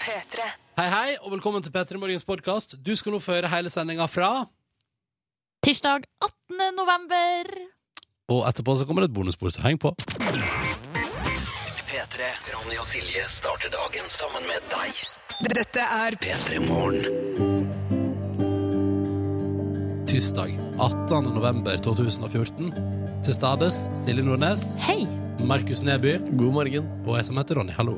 P3. Hei, hei, og velkommen til P3 Morgens podkast. Du skal nå få høre hele sendinga fra Tirsdag 18. november. Og etterpå så kommer det et bonusbord, så heng på. P3. Ronny og Silje starter dagen sammen med deg. Dette er P3 Morgen. Tirsdag 18. november 2014. Til stades Silje Nordnes, Hei! Markus Neby God morgen. og jeg som heter Ronny. Hallo.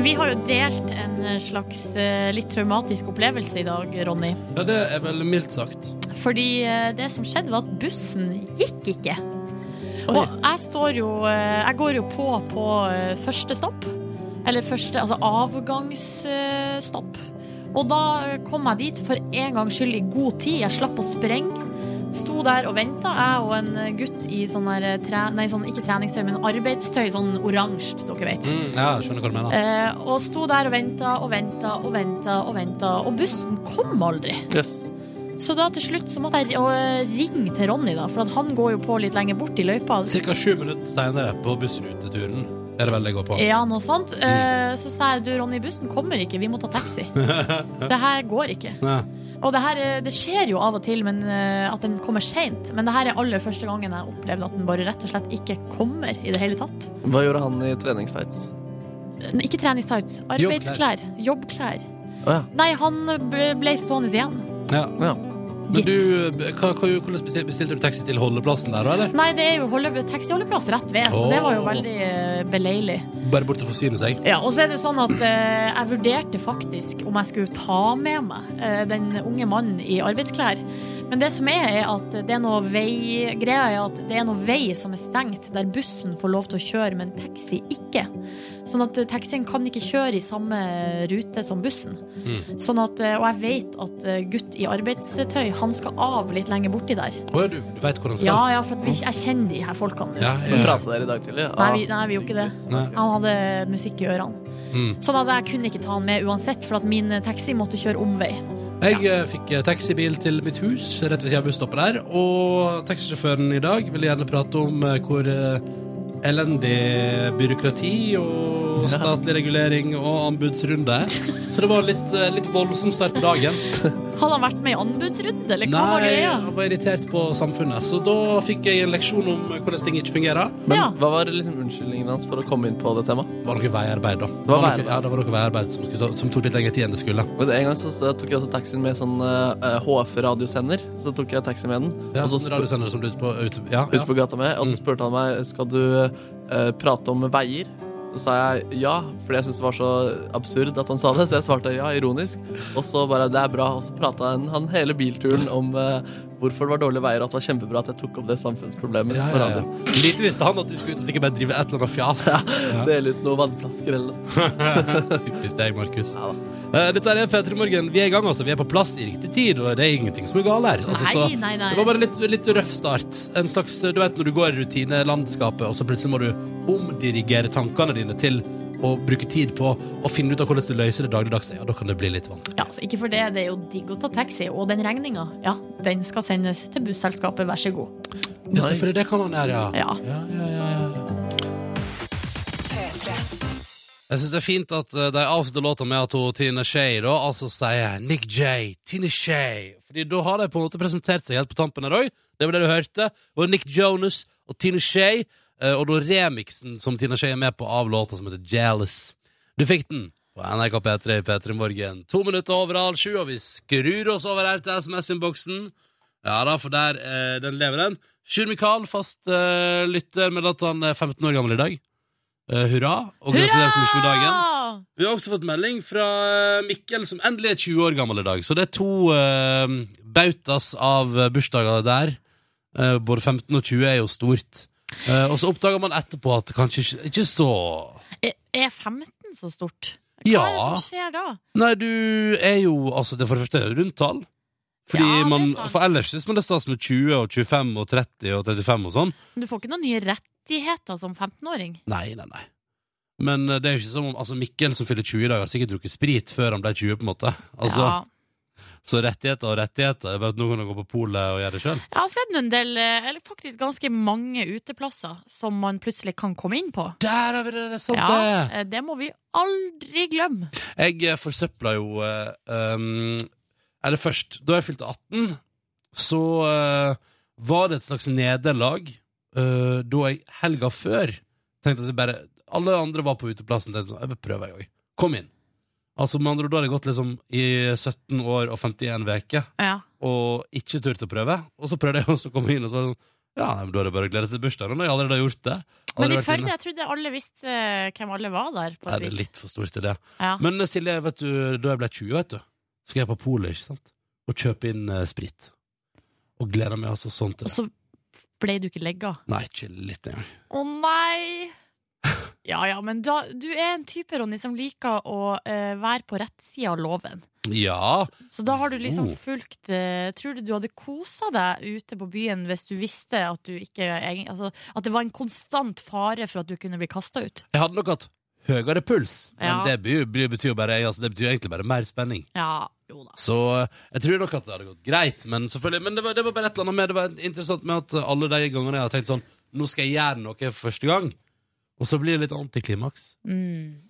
Vi har jo delt en slags eh, litt traumatisk opplevelse i dag, Ronny. Ja, det er vel mildt sagt. Fordi eh, det som skjedde, var at bussen gikk ikke. Og jeg står jo eh, Jeg går jo på på første stopp. Eller første Altså avgangsstopp. Og da kom jeg dit for en gangs skyld i god tid. Jeg slapp å sprenge. Sto der og venta, jeg og en gutt i sånn der eh, tre, Nei, sånn, ikke treningstøy, men arbeidstøy. Sånn oransje, dere vet. Mm, ja, skjønner hva du mener. Eh, og sto der og venta og venta og venta, og venta, og bussen kom aldri. Yes. Så da til slutt så måtte jeg ringe til Ronny, da, for at han går jo på litt lenger bort i løypa. Cirka sju minutter senere på bussruteturen er det vel det går på. Ja, noe sånt. Mm. så sa jeg du, Ronny, bussen kommer ikke, vi må ta taxi. Det her går ikke. Nei. Og det her eh, det skjer jo av og til men, eh, at den kommer seint. Men det her er aller første gangen jeg opplevde at den bare rett og slett ikke kommer i det hele tatt. Hva gjorde han i treningstights? Ikke treningstights, arbeidsklær. Jobbklær. Å ja. Nei, han ble stående igjen. Ja. ja. Men du, hva, hva, hvordan bestilte, du taxi til holdeplassen der, eller? Nei, det er jo holde, taxiholdeplass rett ved, så det var jo veldig eh, beleilig. Bare bort å forsyne seg? Ja, og så er det sånn at eh, jeg vurderte faktisk om jeg skulle ta med meg eh, den unge mannen i arbeidsklær. Men det som er, er at det er noe vei Greia er at det er noe vei som er stengt, der bussen får lov til å kjøre, men taxi ikke. Sånn at eh, taxien kan ikke kjøre i samme rute som bussen. Sånn at, eh, og jeg vet at eh, gutt i arbeidstøy, han skal av litt lenger borti der. Oh, ja, du, du veit hvor han skal? Ja, ja, for at vi, jeg kjenner de her folkene. Ja, ja. Pratet dere i dag tidlig? Nei, vi, nei, vi gjorde ikke det. Nei. Han hadde musikk i ørene. Mm. Sånn at jeg kunne ikke ta han med uansett, for at min taxi måtte kjøre omvei. Jeg ja. fikk eh, taxibil til mitt hus rett ved siden av busstoppet der, og taxisjåføren i dag ville gjerne prate om eh, hvor eh, elendig byråkrati og statlig regulering og anbudsrunde. Så det var litt, eh, litt voldsom start på dagen. Hadde han vært med i anbudsrunde, eller hva var Nei, greia? jeg var irritert på samfunnet, så da fikk jeg en leksjon om eh, hvordan ting ikke fungerer. Men Ja. hva var liksom unnskyldningen hans for å komme inn på det temaet? Det var noe veiarbeid, da. Det var noe, veiarbeid. ja, det var noe veiarbeid som, skulle ta, som tok litt lengre tid enn det skulle. Og En gang så så tok jeg også taxien med sånn uh, HF-radiosender. Så tok jeg taxi med den. Ja, og så radiosender som du ute på, ut, ja, ja. på gata med, og så Mm. spurte han meg Skal du eh, prate om veier. Så sa jeg ja, fordi jeg syntes det var så absurd at han sa det. Så jeg svarte ja, ironisk. Og så bare det er bra. Og så prata han, hele bilturen om eh, hvorfor det var dårlige veier, og at det var kjempebra at jeg tok opp det samfunnsproblemet Ja, ja, ja. Lite visste han at du skulle ut og sikkert bare drive et eller annet fjas. Ja. Dele ut noen vannflasker eller noe. Typisk deg, Markus. Ja da. Dette er P3 Morgen. Vi er i gang, altså. Vi er på plass i riktig tid, og det er ingenting som er galt her. Altså, Nei, så nei, nei. Det var bare litt, litt røff start. En slags, du vet når du går i rutinelandskapet, og så plutselig må du omdirigere tankene dine til å bruke tid på å finne ut av hvordan du løser det dagligdagse. Ja, da kan det bli litt vanskelig. Ja, altså, ikke for det, det er jo digg å ta taxi, og den regninga, ja, den skal sendes til busselskapet, vær så god. Ja, selvfølgelig. Det kan man gjøre, ja. Ja. ja, ja, ja. Jeg syns det er fint at eh, de avslutter låta med at hun, Tine Shay da, altså sier Nick J, Tine Shay. Fordi da har de på en måte presentert seg helt på tampen her òg. Det var det du hørte. Det var Nick Jonas og Tine Shay, og da remixen som Tina Skei er med på av låta som heter Jealous. Du fikk den på NRK P3 i P3 Morgen. To minutter over halv sju, og vi skrur oss over her til SMS-innboksen. Ja da, for der eh, den lever den. Sjur Mikael, fast eh, lytter, med at han er 15 år gammel i dag. Eh, hurra, og gratulerer så mye med dagen. Vi har også fått melding fra eh, Mikkel, som endelig er 20 år gammel i dag. Så det er to bautas av eh, bursdager der. Eh, både 15 og 20 er jo stort. Eh, og så oppdager man etterpå at det kanskje ikke, ikke så Er er 15 så stort? Hva Ja. er det som skjer da? Nei, du er jo Altså, det for det første er det rundtall. Fordi Ja, det er man, sant. For ellers syns man det er stas med 20 og 25 og 30 og 35 og sånn. Men du får ikke noen nye rettigheter som 15-åring. Nei, nei, nei. Men eh, det er jo ikke som om altså Mikkel som fyller 20 i dag, har sikkert drukket sprit før han ble 20, på en måte. Altså, Ja. Så rettigheter og rettigheter. Jeg vet Nå kan du gå på polet og gjøre det sjøl. Jeg har sett en del, eh, eller faktisk ganske mange uteplasser som man plutselig kan komme inn på. Der har vi det! Det er sant, Ja, det! eh, det må vi aldri glemme. Jeg eh, forsøpla jo um, Eller først, da jeg fylte 18, så uh, var det et slags nederlag uh, da jeg helga før tenkte at jeg bare Alle andre var på uteplassen. Tenkte sånn, jeg prøver jeg òg. Kom inn. Altså, med andre ord, Da hadde jeg gått liksom i 17 år og 51 uker Ja. og ikke turt å prøve. Og så prøvde jeg også å komme inn, og så var det sånn Ja, nei, men da er det bare å glede seg til bursdagen. Når jeg har allerede gjort det. Men Allerede i vært Førde, inne. jeg trodde alle visste eh, hvem alle var der. på Nei, et det er vis. litt for stort til det. Ja. Men Silje, vet du, da jeg ble 20, vet du, skal jeg på polet, ikke sant? Og kjøpe inn eh, sprit. Og gleder meg altså sånn til Og det. så ble du ikke legga. Nei, ikke litt engang. Å nei! Ja ja, men da, du er en type, Ronny, som liker å eh, være på rett side av loven. Ja, Så da har du liksom Oh. fulgt eh, Tror du du hadde kosa deg ute på byen hvis du visste at du ikke altså, At det var en konstant fare for at du kunne bli kasta ut? jeg hadde nok hatt høyere puls, men Ja. det, betyr, bare altså, Det betyr egentlig bare mer spenning. Ja, jo da. Så eh, jeg tror nok at det hadde gått greit, men Men det var, det var bare et eller annet med Det var interessant med at alle de gangene jeg har tenkt sånn Nå skal jeg gjøre noe for første gang, og så blir det litt antiklimaks. Mm.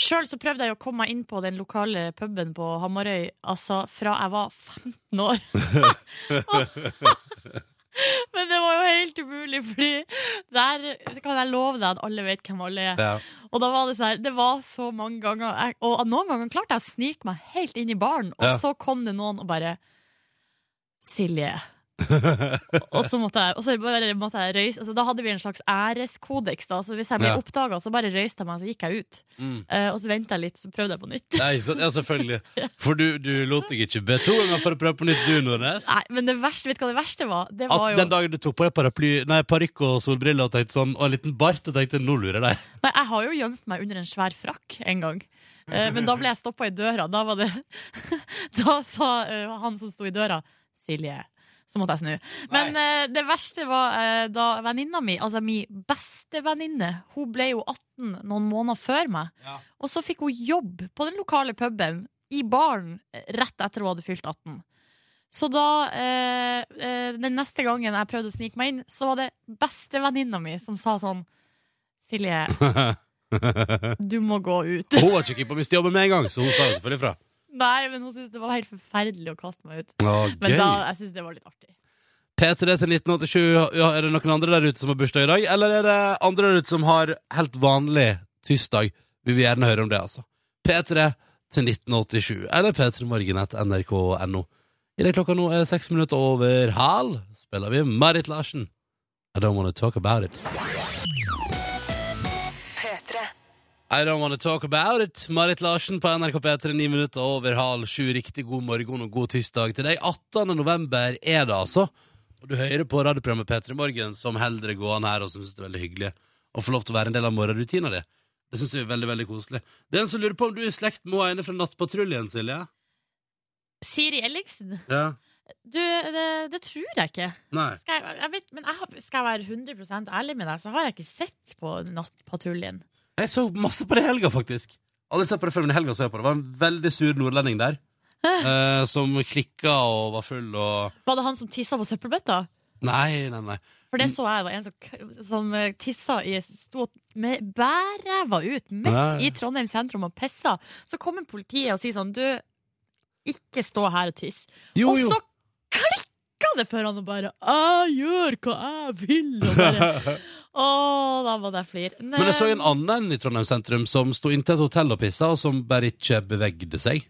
Sjøl så prøvde jeg å komme meg inn på den lokale puben på Hamarøy altså fra jeg var 15 år. Men det var jo helt umulig, fordi der kan jeg love deg at alle vet hvem alle er. Ja. Og da var det sånn det var så mange ganger jeg, Og noen ganger klarte jeg å snike meg helt inn i baren, og Ja. så kom det noen og bare Silje. Og så måtte jeg, så måtte jeg røyse altså, Da hadde vi en slags æreskodeks. Da. Så hvis jeg ble Ja. oppdaga, så bare røyste jeg meg, så gikk jeg ut. Mm. Uh, og så venta jeg litt, så prøvde jeg på nytt. Nei. Ja, selvfølgelig. For du, du lot deg ikke be to ganger for å prøve på nytt, du, Nordnes. Nei, men det verste, vet du hva det verste var? Det At jo den dagen du tok på deg paraply Nei, parykk og solbriller og tenkte sånn Og en liten bart og tenkte nå lurer jeg deg. Nei, jeg har jo gjemt meg under en svær frakk en gang. Uh, men da ble jeg stoppa i døra. Da var det Da sa uh, han som sto i døra, Silje. Så måtte jeg snu. Men eh, det verste var eh, da venninna mi, altså min bestevenninne, hun ble jo 18 noen måneder før meg. Ja. Og så fikk hun jobb på den lokale puben i baren rett etter hun hadde fylt 18. Så da, eh, eh, den neste gangen jeg prøvde å snike meg inn, så var det bestevenninna mi som sa sånn Silje, du må gå ut. Hun var ikke keen på å miste jobben med en gang, så hun sa jo selvfølgelig fra. Nei, men hun syntes det var helt forferdelig å kaste meg ut. Å, Men gøy. da, jeg synes det var litt artig. P3 til 1987. Ja, er det noen andre der ute som har bursdag i dag? Eller er det andre der ute som har helt vanlig tirsdag? Vi vil gjerne høre om det, altså. P3 til 1987. Eller p3morgen.nrk.no. I det klokka nå er seks minutter over halv, spiller vi Marit Larsen. I don't wanna talk about it. P3. I don't wanna talk about it. Marit Larsen på NRK P3, ni minutter over halv sju. Riktig god morgen og god tirsdag til deg. 18. november er det, altså. Og du hører på radioprogrammet P3 Morgen, som holder det gående her, og som syns det er veldig hyggelig å få lov til å være en del av morgenrutina di. Det syns vi er veldig veldig koselig. Det er en som lurer på om du er i slekt med hun ene fra Nattpatruljen, Silje? Siri Elliksen? Ja. Du, det, det tror jeg ikke. Nei. Skal jeg, jeg vet, men jeg skal jeg være 100% ærlig med deg, så har jeg ikke sett på Nattpatruljen. Jeg så masse på det i helga, faktisk. Aldri sett på det før, men i helga så jeg på det. Det var en veldig sur nordlending der. eh, som klikka og var full og Var det han som tissa på søppelbøtta? Nei, nei, nei. For det så jeg, det var en som, som eh, tissa i Sto med bærræva ut midt i Trondheim sentrum og pissa. Så kommer politiet og sier sånn Du, ikke stå her og tiss. Jo, og jo. så klikka det for han og bare Jeg gjør hva jeg vil! Og bare, Å, da måtte jeg flire. Men jeg så en annen i Trondheim sentrum som sto inntil et hotell og pissa, og som bare ikke bevegde seg.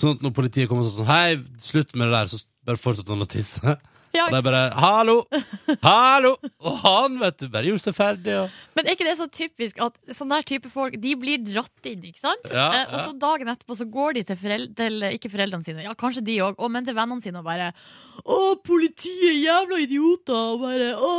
Sånn at når politiet kom og sa sånn Hei, slutt med det der, så bare fortsatte han å tisse. Ja, Og de bare Hallo! Hallo! Og han, vet du, bare gjorde seg ferdig. Og... Men er ikke det så typisk at sånne type folk De blir dratt inn, ikke sant? Ja, Eh, og så dagen etterpå så går de til, forel til ikke foreldrene sine, ja kanskje de òg, men til vennene sine og bare 'Å, politiet, jævla idioter!' Og bare 'Å,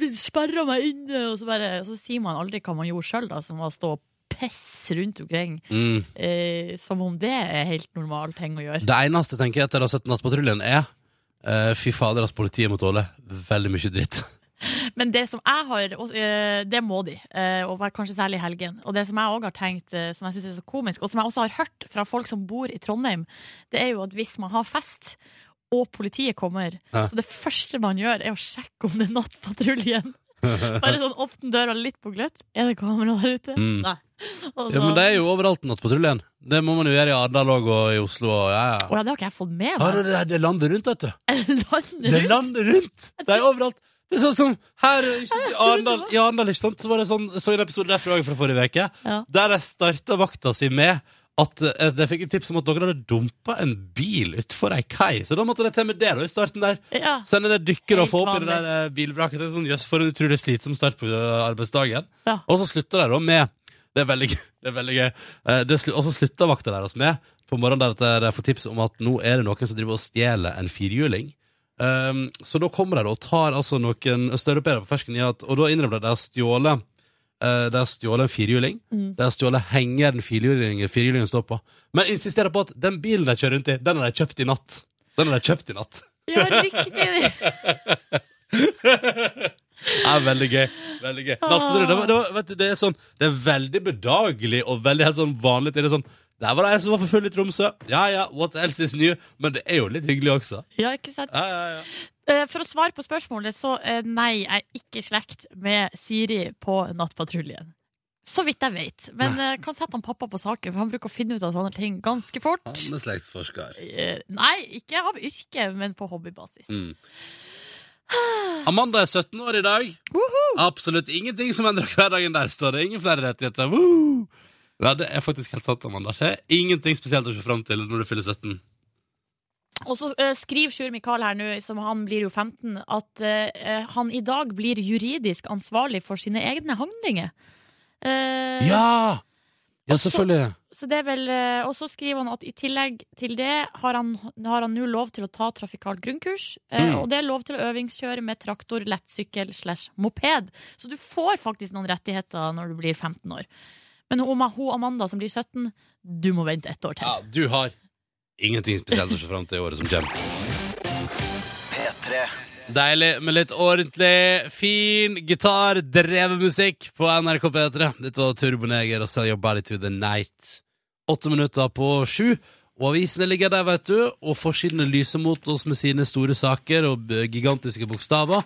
de sperra meg inne!' Og så, bare, så sier man aldri hva man gjorde sjøl, da, som var å stå og pisse rundt omkring. Mm. Eh, som om det er helt normal ting å gjøre. Det eneste tenker jeg etter å ha sett Nattpatruljen, er eh, Fy fader, altså, politiet må tåle veldig mye dritt. Men det som jeg har og, eh, Det må de, eh, og kanskje særlig i helgen. Og det som jeg òg har tenkt, som jeg syns er så komisk, og som jeg også har hørt fra folk som bor i Trondheim, det er jo at hvis man har fest, og politiet kommer, Ja. så det første man gjør, er å sjekke om det er nattpatruljen. Bare sånn åpne døra litt på gløtt. Er det kamera der ute? Mm. Nei. Ja, men det er jo overalt Nattpatruljen. Det må man jo gjøre i Arendal og i Oslo. Og, ja, ja. Oh, ja, det har ikke jeg fått med meg. det, det, det lander rundt, vet du. Landet Det lander rundt! Det er overalt. Det er sånn som her i Arendal, i Arendal, ikke sant? Så var det sånn, så en episode derfra fra forrige uke, Ja. der jeg starta vakta si med at eh, jeg fikk et tips om at dere hadde dumpa en bil utfor ei kai. Så da måtte jeg til med det da, i starten der. Ja. Sende det dykker og få opp i det der eh, bilvraket. Er sånn, jøss, for en utrolig slitsom start på eh, arbeidsdagen. Ja. Og så slutter de da med Det er veldig, det er veldig gøy. Og så slutter vakta deres med på morgenen der at de får tips om at nå er det noen som driver og stjeler en firhjuling. Um, så da kommer de og tar altså noen østeuropeere på fersken i at Og da innrømmer de at de har stjålet eh, De har stjålet en firhjuling. Mm. De har stjålet hengeren firhjulingen, firhjulingen står på. Men insisterer på at den bilen de kjører rundt i, den har de kjøpt i natt. Den har de kjøpt i natt. Ja, riktig. Ja, veldig gøy. Veldig gøy. Det, var- det, var- du, det, er sånn, det er veldig bedagelig og veldig helt sånn vanlig. Det er sånn, der var det jeg som var for full i Tromsø. Ja ja, what else is new? Men det er jo litt hyggelig også. Ja, ikke sant? Ja, ja, ja. Eh, For å svare på spørsmålet, så eh, nei, jeg er ikke i slekt med Siri på Nattpatruljen. Så vidt jeg vet. Men jeg kan sette han pappa på saken, for han bruker å finne ut av sånne ting ganske fort. Han er slektsforsker. Eh, Nei, ikke av yrke, men på hobbybasis. Mm. Amanda er 17 år i dag. Absolutt ingenting som endrer hverdagen der, står det. Ingen flere rettigheter. Woo! Ja, det er faktisk helt sant, Amanda. Det er ingenting spesielt å se fram til når du fyller 17. Og så uh, skriver Sjur Mikael her nå, som han blir jo 15, at uh, han i dag blir juridisk ansvarlig for sine egne handlinger. Uh, Ja! Ja, selvfølgelig. Så det er vel, eh, og så skriver han at i tillegg til det har han, har han nå lov til å ta trafikalt grunnkurs. eh, Mm. Og det er lov til å øvingskjøre med traktor, lettsykkel slash moped. Så du får faktisk noen rettigheter når du blir 15 år. Men hun, hun Amanda som blir 17, du må vente ett år til. Ja, du har ingenting spesielt å se fram til i året som kommer. P3. Deilig med litt ordentlig, fin gitar, drevet musikk på NRK P3. Dette var Turboneger og Sell Your Body to the Night. Åtte minutter på sju, og avisene ligger der, vet du, og forsidene lyser mot oss med sine store saker og gigantiske bokstaver.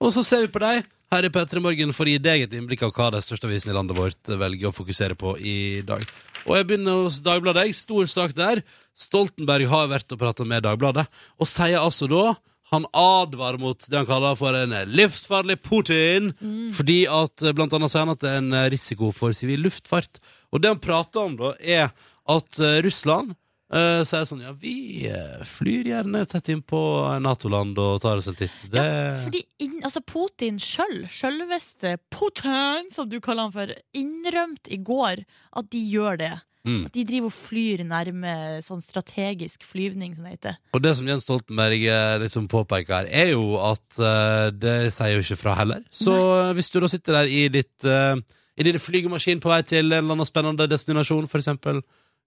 Og så ser vi på deg her i P3 Morgen for å gi deg et innblikk av hva de største avisene i landet vårt velger å fokusere på i dag. Og jeg begynner hos Dagbladet. Stor sak der. Stoltenberg har vært og pratet med Dagbladet, og sier altså da han advarer mot det han kaller for en livsfarlig Putin, fordi at eh, blant annet sier han at det er en eh, risiko for sivil luftfart. Og det han prater om da, er at eh, Russland uh, sier sånn Ja, vi flyr gjerne tett innpå Nato-land og tar oss en titt. Det Fordi inn, altså Putin sjøl, sjølveste Putin, som du kaller han for, innrømte i går at de gjør det. Mm. At de driver og flyr nærme sånn strategisk flyvning, som det heter. Og det som Jens Stoltenberg eh, liksom påpeker er jo at uh, det sier jo ikke fra heller. Så Nei. hvis du da sitter der i ditt uh, I din flygemaskin på vei til en eller annen spennende destinasjon, for eksempel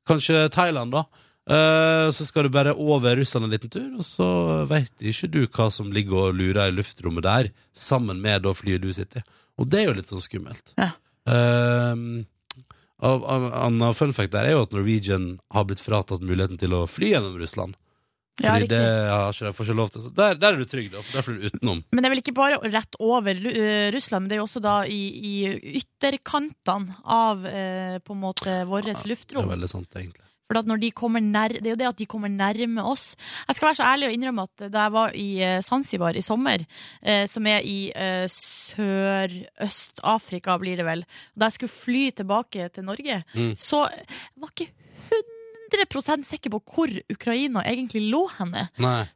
kanskje Thailand, da, Uh, så skal du bare over Russland en liten tur, og så veit ikke du hva som ligger og lurer i luftrommet der, sammen med da flyet du sitter i. Og det er jo litt sånn skummelt. Ja. Um, av, av, Anna fun fact der er jo at Norwegian har blitt fratatt muligheten til å fly gjennom Russland. Ja, Fordi riktig. det har ikke får ikke lov til. Der, der er du trygg, da, for der flyr du utenom. Men det er vel ikke bare rett over eh, Russland, men det er jo også da i, i ytterkantene av eh, på en måte vårt Det er veldig sant, egentlig. For når de kommer nær, det er jo det at de kommer nærme oss. Jeg skal være så ærlig og innrømme at da jeg var i eh, Zanzibar i sommer, eh, som er i eh, Sør-Øst-Afrika, blir det vel, da jeg skulle fly tilbake til Norge, Mm. så var ikke 100 sikker på hvor Ukraina egentlig lå henne.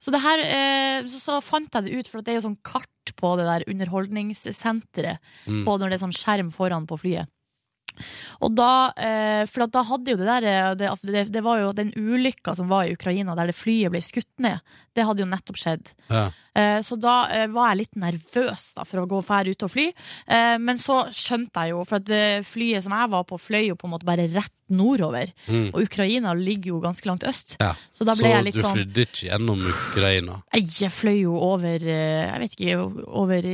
Så, det her, eh, så, så fant jeg det ut, for det er jo sånn kart på det der underholdningssenteret Mm. på når det er sånn skjerm foran på flyet. Og da, eh, for da hadde jo det der eh, det, det, det var jo den ulykka som var i Ukraina, der det flyet ble skutt ned. Det hadde jo nettopp skjedd. Ja. Eh, Så da var jeg litt nervøs da, for å gå fær ut og fly. Eh, Men så skjønte jeg jo, for at flyet som jeg var på, fløy jo på en måte bare rett nordover. Mm. Og Ukraina ligger jo ganske langt øst. Ja. Så da Så jeg litt du sånn flydde ikke gjennom Ukraina? Jeg fløy jo over Jeg vet ikke, over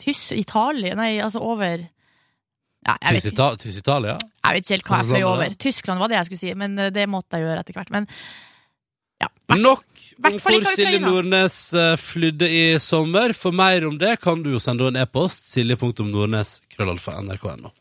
Tysk. Italia? Nei, altså over ja, jeg, vet Til, ikke, Ita til Italia? jeg vet ikke helt hva jeg fløy over. Tyskland var det jeg skulle si, men eh, det måtte jeg gjøre etter hvert. Men ja. hvert- Nok om hvor Silje Nordnes eh, flydde i sommer. For mer om det kan du jo sende en e-post. Silje.nordnes, krøllalfa, nrk.no.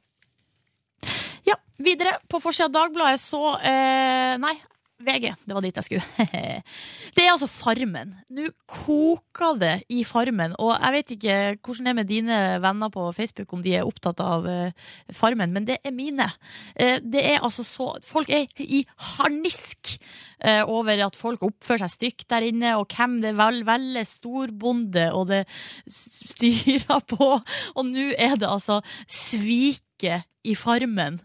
Ja, videre. På forsida av Dagbladet så eh, Nei, VG. Det var dit jeg skulle. det er altså Farmen. Nå koker det i Farmen. Og jeg vet ikke hvordan det er med dine venner på Facebook, om de er opptatt av eh, Farmen, men det er mine. Eh, det er altså så Folk er i harnisk eh, over at folk oppfører seg stygt der inne, og hvem det vel velger storbonde, og det styrer på. Og nå er det altså sviket i Farmen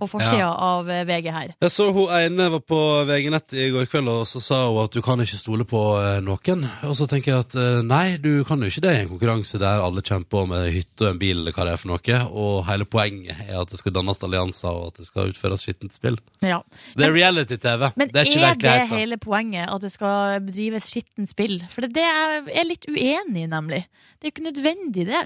på forsida Ja. av eh, VG her. Jeg så hun ene var på VG-nett i går kveld, og så sa hun at du kan ikke stole på eh, noen. Og så tenker jeg at eh, nei, du kan jo ikke det i en konkurranse der alle kjemper om med hytte og en bil eller hva det er for noe, og hele poenget er at det skal dannes allianser, og at det skal utføres skittent spill. Ja. Det er reality-TV. Men Det er ikke er det hele poenget, at det skal bedrives skittent spill? For det er jeg litt uenig i, nemlig. Det er jo ikke nødvendig, det.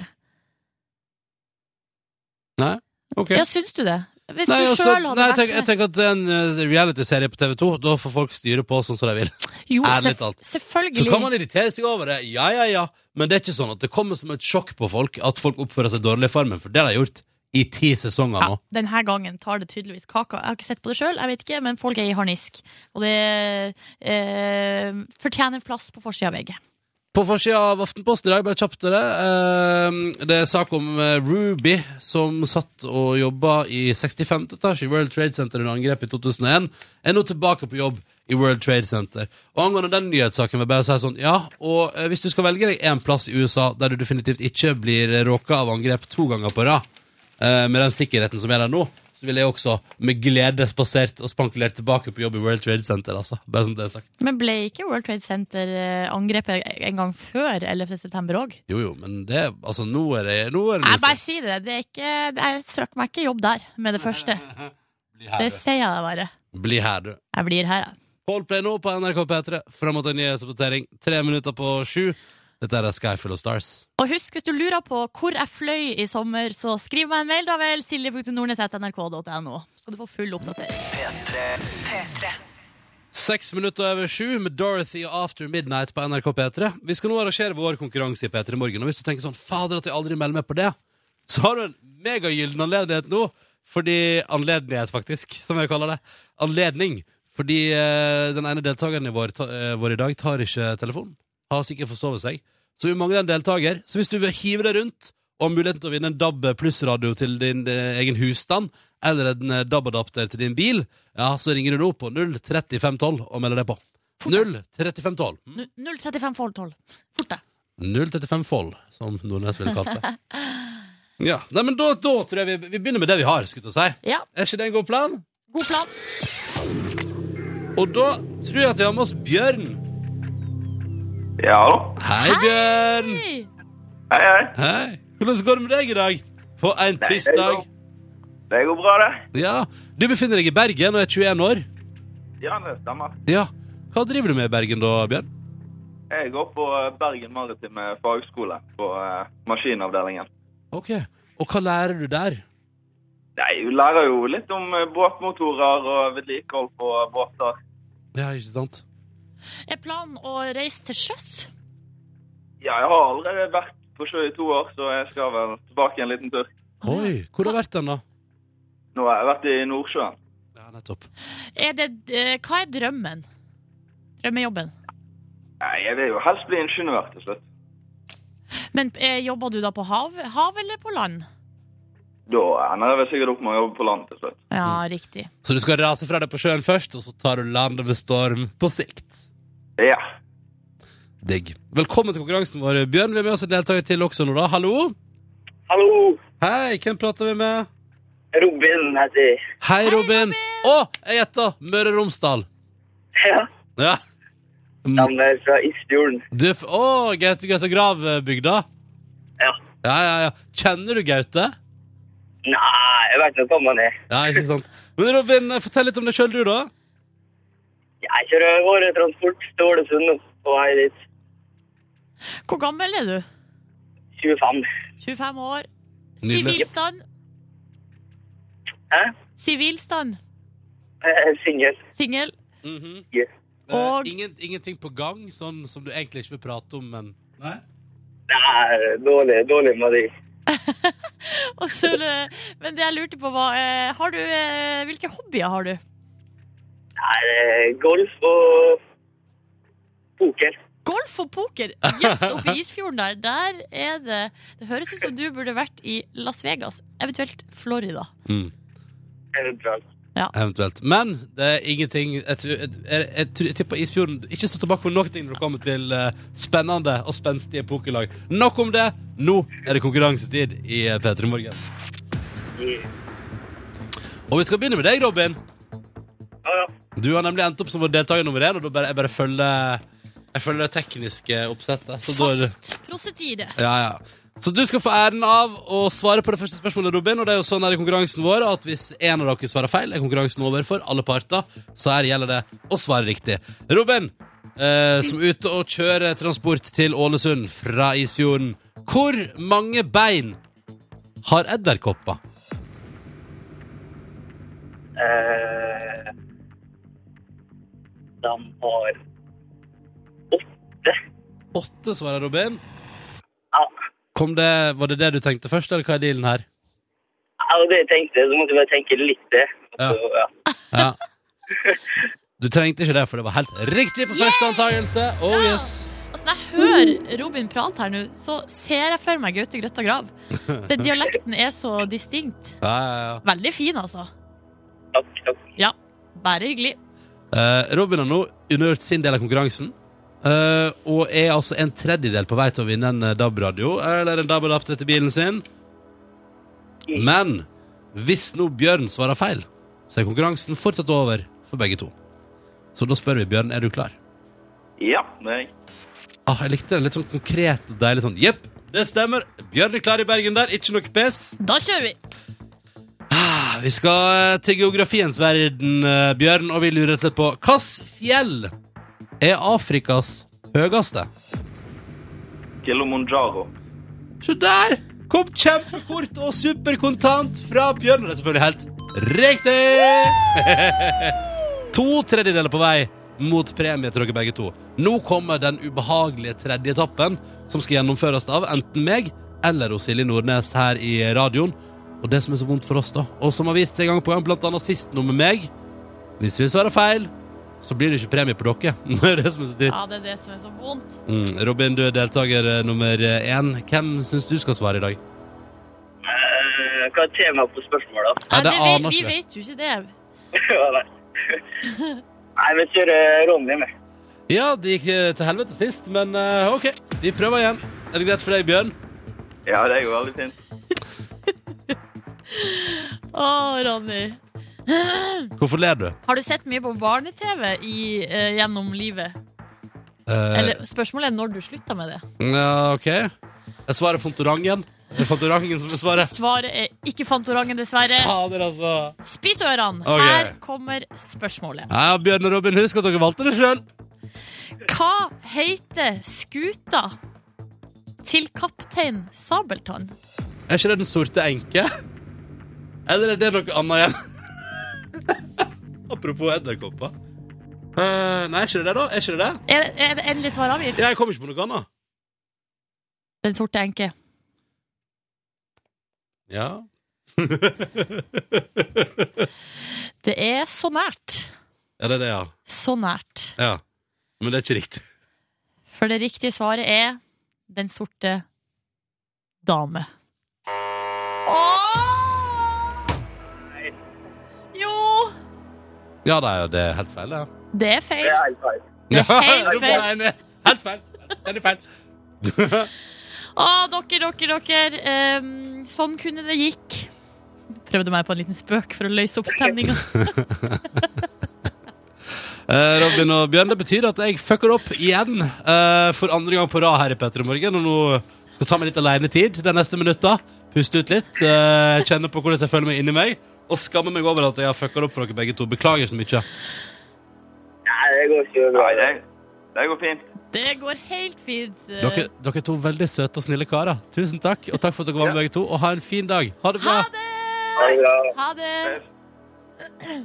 Nei? Ok. Ja, syns du det? Hvis Nei, du altså, sjøl hadde nei, jeg, vært tenker, jeg tenker at det er en eh, reality-serie på TV2. Da får folk styre på sånn som de vil. Jo, ærlig talt. selvfølgelig. Så kan man irritere seg over det, ja, ja, ja. Men det er ikke sånn at det kommer som et sjokk på folk at folk oppfører seg dårlig i Farmen, for det har de gjort i ti sesonger ja, nå. denne gangen tar det tydeligvis kaka. Jeg har ikke sett på det sjøl, jeg vet ikke, men folk er i harnisk. Og det eh, fortjener plass på forsida av VG. På forsida av Aftenposten i dag, bare kjapt til det, eh, det er sak om eh, Ruby, som satt og jobba i 65. etasje i World Trade Center under angrepet i 2001, er nå tilbake på jobb i World Trade Center. Og angående den nyhetssaken vil jeg bare si sånn, ja, og eh, hvis du skal velge deg en plass i USA der du definitivt ikke blir råka av angrep to ganger på rad, eh, med den sikkerheten som er der nå, ville jeg også med glede spasert og spankulert tilbake på jobb i World Trade Center, altså. Bare sånn det er sagt. Men ble ikke World Trade Center eh, angrepet en gang før 11. september òg? Jo, jo, men det, altså, nå er det, nå er det Jeg bare si det. det er ikke, jeg søker meg ikke jobb der med det første. Her, Det sier jeg bare. Bli her, du. Jeg blir her, jeg. Coldplay nå på NRK P3. Fram mot en nyhetsoppdatering. Tre minutter på sju. Dette er Sky Full of Stars. Og husk, hvis du lurer på hvor jeg fløy i sommer, så skriv meg en mail, da vel. silje.nordnes.nrk.no. Skal du få full oppdatering. P3. Seks minutter over sju med Dorothy og After Midnight på NRK P3. Vi skal nå arrangere vår konkurranse i P3 Morgen. Og hvis du tenker sånn, fader at jeg aldri melder meg på det, så har du en megagyllen anledning nå. Fordi Anledning, faktisk, som jeg kaller det. Anledning. Fordi eh, den ene deltakeren i vår, ta, eh, vår i dag tar ikke telefonen. Har sikkert forsovet seg. Så vi mangler en deltaker. Så hvis du vil hive deg rundt og har muligheten til å vinne en DAB pluss-radio til din eh, egen husstand, eller en eh, DAB-adapter til din bil, ja, så ringer du nå på 03512 og melder deg på. 03512. Mm. 03512. Fort deg. 035fold, som Nordnes ville kalt det. Ja, Nei, men da, da tror jeg vi, vi begynner med det vi har, skulle jeg si. Ja, Er ikke det en god plan? god plan. Og da tror jeg at vi har med oss Bjørn. Ja, hallo. Hei, Bjørn. Hei. Hei, hei. Hei. Hvordan går det med deg i dag? På en Nei, det går- Det går bra, det. Ja, Du befinner deg i Bergen og er 21 år. Ja, det stemmer. Ja. Hva driver du med i Bergen da, Bjørn? Jeg går på eh, Bergen Maritime Fagskole på eh, maskinavdelingen. Ok. Og hva lærer du der? Nei, Du lærer jo litt om eh, båtmotorer og vedlikehold på båter. Ja, ikke sant? Er planen å reise til sjøs? Ja, jeg har allerede vært på sjø i to år, så jeg skal vel tilbake en liten tur. Oi, hvor har du vært den, da? Nå har jeg vært i Nordsjøen. Ja, nettopp. Er det, eh, hva er drømmen? Drømmejobben? Nei, jeg vil jo helst bli ingeniør til slutt. Men eh, jobber du da på hav, hav eller på land? Da ender jeg vel sikkert opp med å jobbe på land til slutt. Ja, riktig. Så du skal rase fra deg på sjøen først, og så tar du landet med storm på sikt. Ja. Digg. Velkommen til konkurransen vår, Bjørn. Vi har med oss en deltaker til også nå, da. Hallo? Hallo, Hei, hvem prater vi med? Robin heter jeg. Hei, Robin. Å, jeg gjetta! Møre og Romsdal. Ja. Ja. Stammer fra Isfjorden. Du, å, Gaute Gaute Grav-bygda? Ja. Ja, ja, ja. Kjenner du Gaute? Nei, jeg vet ikke hvem han er. Ja, ikke sant. Men Robin, fortell litt om deg sjøl, du, da. Jeg kjører varetransport til Ålesund på vei dit. Hvor gammel er du? 25. 25 år. Nydelig. Sivilstand? Hæ? Sivilstand? Jeg er Singel. Singel? Mm -hmm. yeah. Og- ingen, ingenting på gang, sånn som du egentlig ikke vil prate om, men Nei? Nei, dårlig, dårlig med de. Og så, eh, men det jeg lurte på var eh, har du, eh, Hvilke hobbyer har du? Nei, er golf og poker. Golf og poker! Yes, oppe i Isfjorden der. Der er det Det høres ut som du burde vært i Las Vegas, eventuelt Florida. Mm. Eventuelt. Eventuelt. Men det er ingenting Jeg, jeg, jeg, jeg, tipper Isfjorden ikke står tilbake på noen ting når det kommer til eh, spennende og spenstige pokerlag. Nok om det. Nå er det konkurransetid i eh, P3 Morgen. Yeah. Og vi skal begynne med deg, Robin. Ja, ja. Du har nemlig endt opp som vår deltaker nummer én, og da bare, jeg bare følger Jeg følger det tekniske oppsettet. Så da er det Fast prosedyre. Ja, ja. Så du skal få æren av å svare på det første spørsmålet, Robin. Og det er jo sånn her i konkurransen vår at hvis en av dere svarer feil, er konkurransen over for alle parter. Så her gjelder det å svare riktig. Robin, eh, som er ute og kjører transport til Ålesund fra Isfjorden. Hvor mange bein har edderkopper? Eh, de har åtte. Åtte, svarer Robin. Ja. Kom det, var det det du tenkte først, eller hva er dealen her? Ja, det jeg tenkte, så måtte jeg bare tenke litt det. Ja. Ja. Ja. Du trengte ikke det, for det var helt riktig på første antakelse. Oh yes. Altså, når jeg hører Robin prate her nå, så ser jeg for meg Gaute Grøtta Grav. Den dialekten er så distinkt. Ja, ja, ja. Veldig fin, altså. Takk, takk. Ja, bare hyggelig. Eh, Robin har nå undergjort sin del av konkurransen. eh, og er altså en tredjedel på vei til å vinne en eh, DAB-radio, eller en DAB-adapter til bilen sin. Men hvis nå Bjørn svarer feil, så er konkurransen fortsatt over for begge to. Så da spør vi Bjørn, er du klar? Ja, det er jeg. Ah, jeg likte den litt sånn konkret og deilig sånn. Jepp, det stemmer. Bjørn er klar i Bergen der, ikke noe pes. Da kjører vi. Ah, Vi skal eh, til geografiens verden, eh, Bjørn, og vi lurer slett på hvilket fjell er Afrikas høyeste? Kilimanjaro. Se der! Kom kjempekort og superkontant fra Bjørn. Det er selvfølgelig helt riktig! to tredjedeler på vei mot premie til dere begge to. Nå kommer den ubehagelige tredje etappen, som skal gjennomføres av enten meg eller Silje Nordnes her i radioen. Og det som er så vondt for oss, da, og som har vist seg gang på gang, blant annet sist nå med meg Hvis vi svarer feil, så blir det ikke premie på dere. Det er det som er så dritt. Ja, det er det som er så vondt. Mm, Robin, du er deltaker eh, nummer én. Hvem syns du skal svare i dag? Eh, hva er temaet på spørsmålet? Nei, det vi, vi vi. vet jo ikke det. Ja, Nei, Nei, vi kjører Ronny med. Ja, det gikk eh, til helvete sist, men eh, OK. Vi prøver igjen. Er det greit for deg, Bjørn? Ja, det er jo veldig fint. Å, Ronny. Hvorfor ler du? Har du sett mye på barne-TV i, eh, gjennom livet? Eh, Eller spørsmålet er når du slutta med det. ja, OK. Jeg svarer Fantorangen. Det er Fantorangen som er svaret. Svaret er ikke Fantorangen, dessverre. Fader, altså. Spis ørene. Ok. Her kommer spørsmålet. Ja, Bjørn og Robin, husk at dere valgte det sjøl. Hva heter skuta til kaptein Sabeltann? Er ikke det Den sorte enke? Eller er det noe annet igjen? Apropos edderkopper. Uh, nei, er ikke det det, da? Er ikke det det? Er, er det endelig svar avgitt? Jeg kommer ikke på noe annet. Den sorte enke. Ja. Det er så nært. Er det det, ja? Så nært. Ja. Men det er ikke riktig. For det riktige svaret er Den sorte dame. Ja, det er, det er helt feil, ja. Det er feil. Det er helt feil. Det er helt feil. Helt feil. Det er feil. Å, dere, dere, dere. Um, sånn kunne det gikk. Prøvde meg på en liten spøk for å løse opp stemninga. Eh, Robin og Bjørn, det betyr at jeg fucker opp igjen eh, for andre gang på rad her i Petter i morgen. Og nå skal jeg ta meg litt alenetid de neste minutta. Puste ut litt. eh, kjenne på hvordan jeg føler meg inni meg. Og skammer meg over at jeg har fucka opp for dere begge to. Beklager så mye. Nei, det går ikke bra. Nei, det, det går fint. Det går helt fint. Dere, dere er to veldig søte og snille karer. Tusen takk, og takk for at dere var med, begge to. Og ha en fin dag. Ha det bra. Ha det! Ha det. Ha det!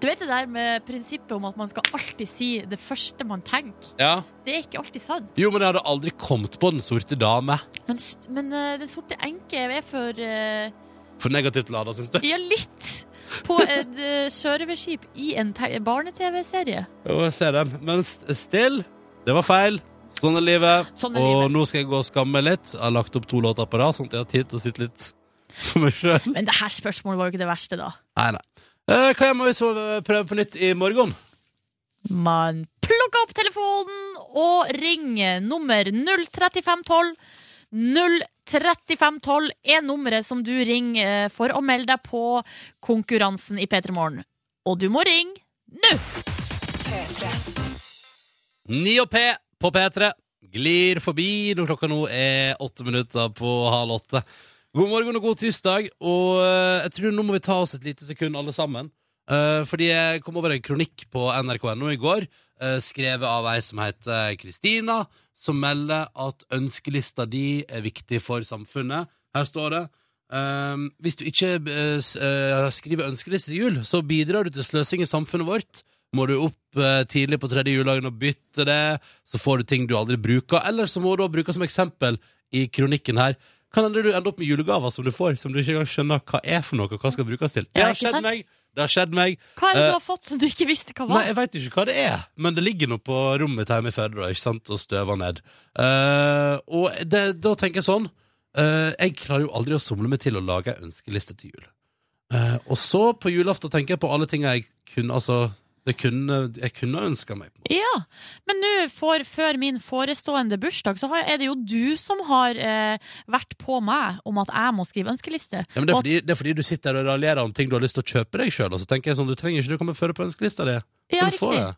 Du vet det der med prinsippet om at man skal alltid si det første man tenker. Ja. Det er ikke alltid sant. Jo, men jeg hadde aldri kommet på Den sorte dame. Men, men eh, Den sorte enke er for eh, For negativt lada, syns du? Ja, litt! På et uh, sjørøverskip i en barne-TV-serie. Jo, jeg ser den. Men still, det var feil. Sånn er livet. Sånn er og livet. nå skal jeg gå og skamme meg litt. Jeg har lagt opp to låter på rad, sånn at jeg har tid til å sitte litt for meg sjøl. Men det her spørsmålet var jo ikke det verste, da. Nei, nei. Eh, hva gjør man hvis vi prøver på nytt i morgen? Man plukker opp telefonen og ringer nummer 03512. 03512 er nummeret som du ringer eh, for å melde deg på konkurransen i P3 Morgen. Og du må ringe nå! 9 og P på P3 glir forbi når klokka nå er åtte minutter på halv åtte. God morgen og god tirsdag. Og eh, jeg tror nå må vi ta oss et lite sekund, alle sammen. Eh, fordi jeg kom over en kronikk på nrk.no i går, skrevet av ei som heter Kristina, som melder at ønskelista di er viktig for samfunnet. Her står det Um, Hvis du ikke uh, skriver ønskeliste til jul, så bidrar du til sløsing i samfunnet vårt. Må du opp uh, tidlig på tredje juledagen og bytte det, så får du ting du aldri bruker. Eller så må du bruke som eksempel i kronikken her. Kan hende du ender opp med julegaver som du får, som du ikke engang skjønner hva er for noe, og hva skal brukes til. Det har skjedd meg. Det har skjedd meg. Hva er det Eh, du har fått som du ikke visste hva Nei, var? jeg veit ikke hva det er, men det ligger nå på rommet mitt hjemme i Førde ikke sant, og støver ned. Eh, og det, da tenker jeg sånn eh, Jeg klarer jo aldri å somle meg til å lage en ønskeliste til jul. Eh, og så på julaften tenker jeg på alle ting jeg kunne Altså, kunne, jeg kunne ønska meg. På. Ja, men nå for, før min forestående bursdag, så har, er det jo du som har eh, vært på meg om at jeg må skrive ønskeliste. Ja, men det, er fordi, at- det er fordi du sitter og raljerer om ting du har lyst til å kjøpe deg sjøl. Så tenker jeg sånn, du trenger ikke du kommer føre på ønskelista di. Ja, riktig.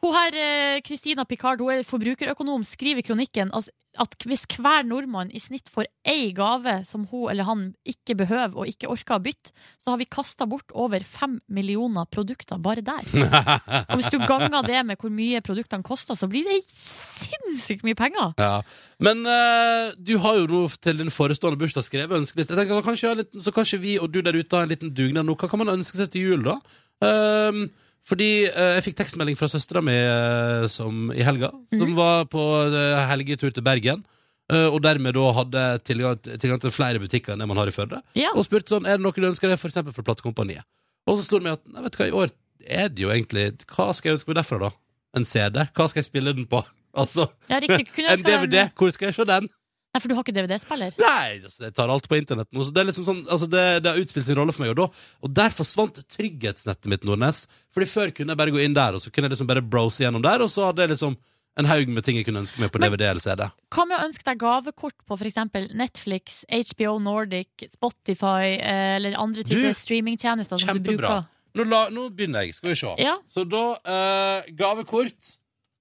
Hun her, eh, Kristina Picard, hun er forbrukerøkonom, skriver i kronikken altså, at hvis hver nordmann i snitt får ei gave som hun eller han ikke behøver og ikke orker å bytte, så har vi kasta bort over fem millioner produkter bare der. Og hvis du ganger det med hvor mye produktene koster, så blir det sinnssykt mye penger. Ja. Men uh, du har jo nå til din forestående bursdag skrevet ønskeliste. Jeg tenker, kanskje, så kanskje vi og du der ute har en liten dugnad nå. Hva kan man ønske seg til jul, da? Ehm, fordi eh, jeg fikk tekstmelding fra søstera mi eh, som- i helga, som var på eh, helgetur til Bergen. eh, og dermed da hadde tilgang, tilgang til flere butikker enn det man har i Førde. Ja. Og spurte sånn, er det noe du ønsker deg, for eksempel fra Platekompaniet. Og så slo det meg at nei, vet du hva, i år er det jo egentlig Hva skal jeg ønske meg derfra, da? En CD? Hva skal jeg spille den på? Altså, Ja, riktig. Kunne en DVD? deg? Hvor skal jeg se den? Nei, for du har ikke DVD-spiller? Nei, altså, jeg tar alt på internett nå. Så det, liksom sånn, altså det, det har utspilt sin rolle for meg. Og, da, og der forsvant trygghetsnettet mitt, Nordnes. Fordi før kunne jeg bare gå inn der, og så kunne jeg liksom bare browse gjennom der, og så hadde jeg liksom en haug med ting jeg kunne ønske meg på Men- DVD eller CD. Hva med å ønske deg gavekort på f.eks. Netflix, HBO Nordic, Spotify eh, eller andre typer streamingtjenester som du Kjempebra. bruker? Nå, la, nå begynner jeg. Skal vi se. Ja. Så da eh, gavekort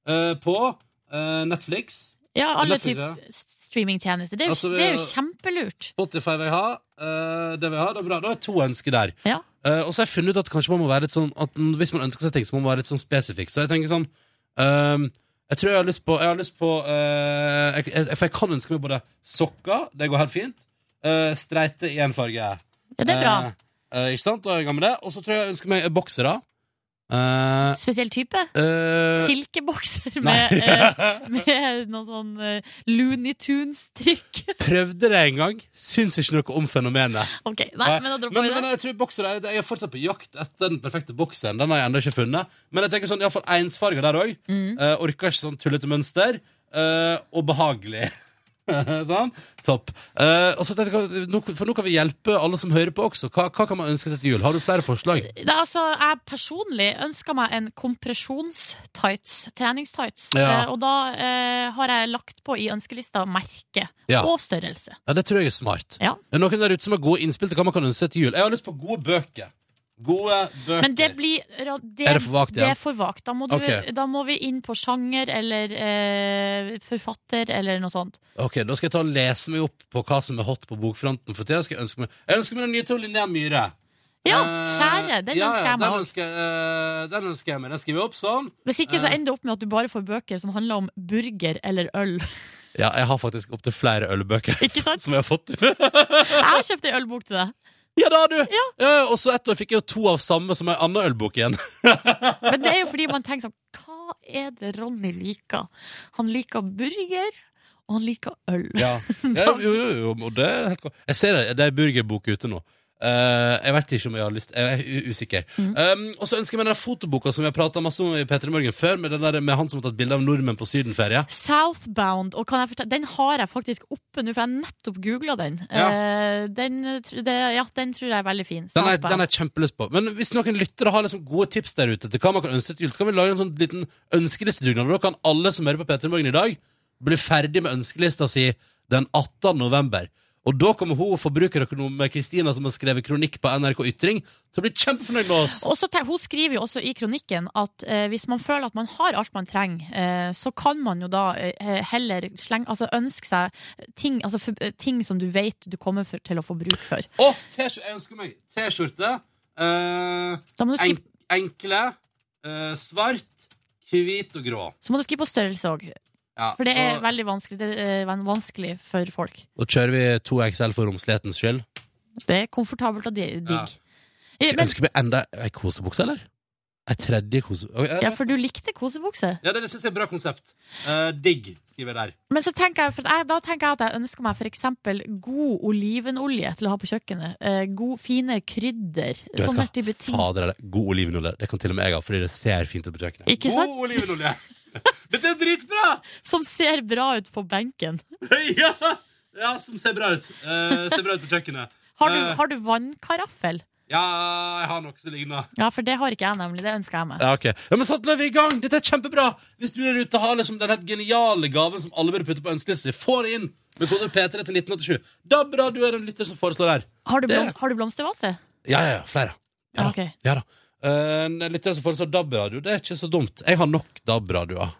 eh, på eh, Netflix. Ja, alle typer streamingtjenester. Det er jo, Altså, det er jo kjempelurt. Spotify vil jeg ha. eh, det vil jeg ha. Det er bra. Da har jeg to ønsker der. Ja. Eh, og så har jeg funnet ut at kanskje man må være litt sånn At Hvis man ønsker seg ting, så må man være litt sånn spesifikk. Så jeg tenker sånn ehm, Jeg tror jeg har lyst på Jeg har lyst på eh, jeg, jeg, For jeg kan ønske meg både sokker, det går helt fint. Uh, streite i én farge. Ja, det er bra. Eh, eh, ikke sant? Da er jeg i gang med det. Og så tror jeg jeg ønsker meg boksere. Uh, Spesiell type. uh, Silkebokser med, uh, med noe sånn uh, Looney Tunes-trykk. Prøvde det en gang. Syns ikke noe om fenomenet. Ok, nei, men da dropper men, vi men jeg tror bokser, Jeg er fortsatt på jakt etter den perfekte bokseren. Den har jeg ennå ikke funnet. Men jeg tenker sånn, iallfall ensfarga der òg. Mm. orker ikke sånn tullete mønster. og behagelig. sånn? Topp. Uh, og så tenkte jeg, for nå kan vi hjelpe alle som hører på også. Hva, hva kan man ønske seg til jul? Har du flere forslag? Det er altså, jeg personlig ønsker meg en kompresjonstights, treningstights. Ja. Uh, og da uh, har jeg lagt på i ønskelista merke Ja. og størrelse. Ja, Det tror jeg er smart. Ja. Er noen der ute som har gode innspill til hva man kan ønske seg til jul. Jeg har lyst på gode bøker. Gode bøker. Men det blir det, Er det for vagt Det er for vagt. Da må, du, Ok. da må vi inn på sjanger eller eh, forfatter eller noe sånt. Ok, Da skal jeg ta og lese meg opp på hva som er hot på bokfronten for tida. Skal Jeg ønske meg Jeg ønsker meg den nye til Linnea Myhre. Ja, Eh, kjære. Den ja, ønsker jeg meg den ønsker, eh, den ønsker jeg meg. Den skriver jeg opp sånn. Hvis ikke så Eh. ender det opp med at du bare får bøker som handler om burger eller øl. Ja, jeg har faktisk opptil flere ølbøker Ikke sant? som jeg har fått. Jeg har kjøpt ei ølbok til deg. Ja, har du! Ja, og så ett år fikk jeg jo to av samme som ei anna ølbok igjen. Men det er jo fordi man tenker sånn Hva er det Ronny liker? Han liker burger, og han liker øl. Ja, ja jo, jo, jo, det er helt godt. Jeg ser det, det er burgerbok ute nå. Eh, jeg vet ikke om jeg har lyst Jeg er usikker. Mm. Um, og så ønsker jeg meg den fotoboka som jeg prata masse om i P3 Morgen før, med, den der, med han som har tatt bilde av nordmenn på sydenferie. Southbound, og den har jeg faktisk oppe nå, for jeg har nettopp googla den. Ja. Uh, den, det, ja, den tror jeg er veldig fin. Den er, den er kjempelyst på. Men hvis noen lyttere har liksom gode tips der ute til hva man kan ønske til jul, så kan vi lage en sånn liten ønskelistedugnad. Da kan alle som hører på P3 Morgen i dag, bli ferdig med ønskelista si den 18. november. Og da kommer hun forbrukerøkonom Kristina, som har skrevet kronikk på NRK Ytring, til å bli kjempefornøyd med oss. Og så hun skriver jo også i kronikken at eh, hvis man føler at man har alt man trenger, eh, så kan man jo da eh, heller slenge, altså ønske seg ting, altså, for, eh, ting som du vet du kommer for, til å få bruk for. Å. Jeg ønsker meg T-skjorte. eh, enkle. eh, svart, hvit og grå. så må du skrive på størrelse òg, Ja, for det er og, veldig vanskelig, det er vanskelig for folk. og kjører vi 2XL for romslighetens skyld. Det er komfortabelt og di- digg. Ja. Eh, jeg Men, ønske meg enda ei kosebukse, eller? Ei tredje kosebukse? ja, for du likte kosebukse. Ja, det, det synes jeg er et bra konsept. Uh, digg, skriver jeg der. Men så tenker jeg, for jeg, da tenker jeg at jeg ønsker meg for eksempel god olivenolje til å ha på kjøkkenet. Uh, god, fine krydder. Du vet hva? Fader, er det god olivenolje. Det kan til og med jeg ha, fordi det ser fint ut på kjøkkenet. Ikke sant? God olivenolje! Dette er dritbra! Som ser bra ut på benken. ja! ja, som ser bra ut. Uh, ser bra ut på kjøkkenet. Har du, Eh. har du vannkaraffel? Ja, jeg har noe som ligner. Ja, for det har ikke jeg, nemlig. Det ønsker jeg meg. Ja, ok. Ja, men satt vi i gang! Dette er kjempebra! Hvis du der ute har liksom den helt geniale gaven som alle burde putte på ønskelista, få det inn med kode P3 til 1987. Da bra du er en lytter som foreslår her. Har du, Det- blom, har du blomstervase? Ja, ja, ja. Flere. Ja da. Ja, ok. Ja da. Eh, En lytter som foreslår DAB-radio, det er ikke så dumt. Jeg har nok DAB-radioer.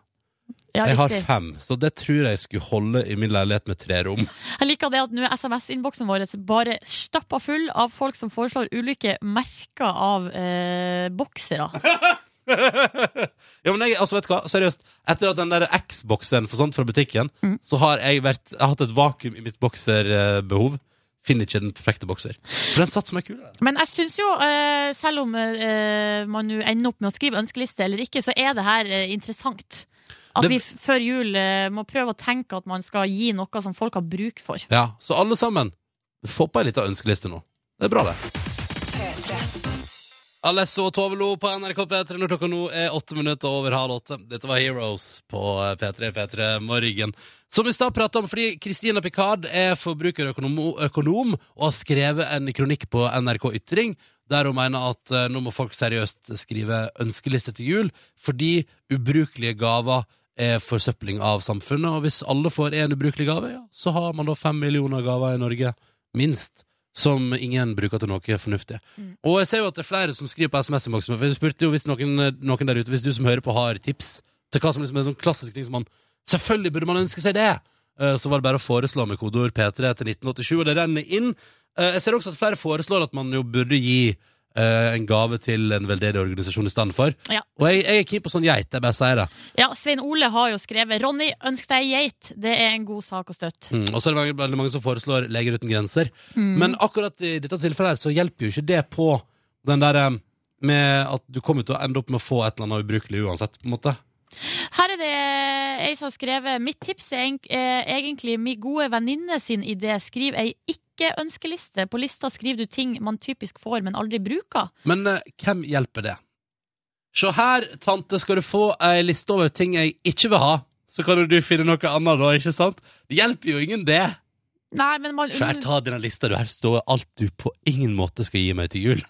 Ja, Jeg har fem, så det tror jeg skulle holde i min leilighet med tre rom. Jeg liker det at nå er SMS-innboksen vår bare stappa full av folk som foreslår ulike merker av eh, boksere. ja, men jeg, altså, vet du hva? Seriøst. Etter at den der X-boksen forsvant fra butikken, så har jeg, vært, jeg har hatt et vakuum i mitt bokserbehov. Finner ikke den perfekte bokser. For den satt som ei kule. Men jeg syns jo, eh, selv om eh, man nå ender opp med å skrive ønskeliste eller ikke, så er det her eh, interessant. At Det- vi før jul må prøve å tenke at man skal gi noe som folk har bruk for. Ja, Så alle sammen, få på ei lita ønskeliste nå. Det er bra, det. Alesso og Tove Lo på NRK P3 når klokka nå er åtte minutter over halv åtte. Dette var Heroes på P3 P3 Morgen. Som vi stad prata om, fordi Christina Picard er forbrukerøkonom og har skrevet en kronikk på NRK Ytring der hun mener at eh, nå må folk seriøst skrive ønskeliste til jul, fordi ubrukelige gaver er forsøpling av samfunnet. Og hvis alle får én ubrukelig gave, ja, så har man da fem millioner gaver i Norge, minst som ingen bruker til noe fornuftig. Og jeg ser jo at det er flere som skriver på SMS-innboksen. For jeg spurte jo hvis noen, noen der ute, hvis du som hører på har tips til hva som liksom er sånn klassisk ting som man Selvfølgelig burde man ønske seg det! Eh, Så var det bare å foreslå med kodeord P3 til 1987, og det renner inn. Eh, Jeg ser også at flere foreslår at man jo burde gi eh, en gave til en veldedig organisasjon i stedet for. Ja. Og jeg, jeg er keen på sånn geit, jeg bare sier det. Ja, Svein Ole har jo skrevet 'Ronny, ønsk deg geit'. Det er en god sak å støtte. Mm, og så er det veldig, veldig mange som foreslår Leger uten grenser. Men akkurat i dette tilfellet her så hjelper jo ikke det på den der eh, med at du kommer til å ende opp med å få et eller annet ubrukelig uansett, på en måte. Her er det ei som har skrevet 'Mitt tips er er egentlig min gode venninne sin idé'. Skriv ei ikke-ønskeliste. På lista skriver du ting man typisk får, men aldri bruker. Men eh, hvem hjelper det? Se her, tante, skal du få ei liste over ting jeg ikke vil ha. så kan du finne noe annet da, ikke sant? Det hjelper jo ingen det. Nei, men man her, ta denne lista, du. Her står alt du på ingen måte skal gi meg til jul.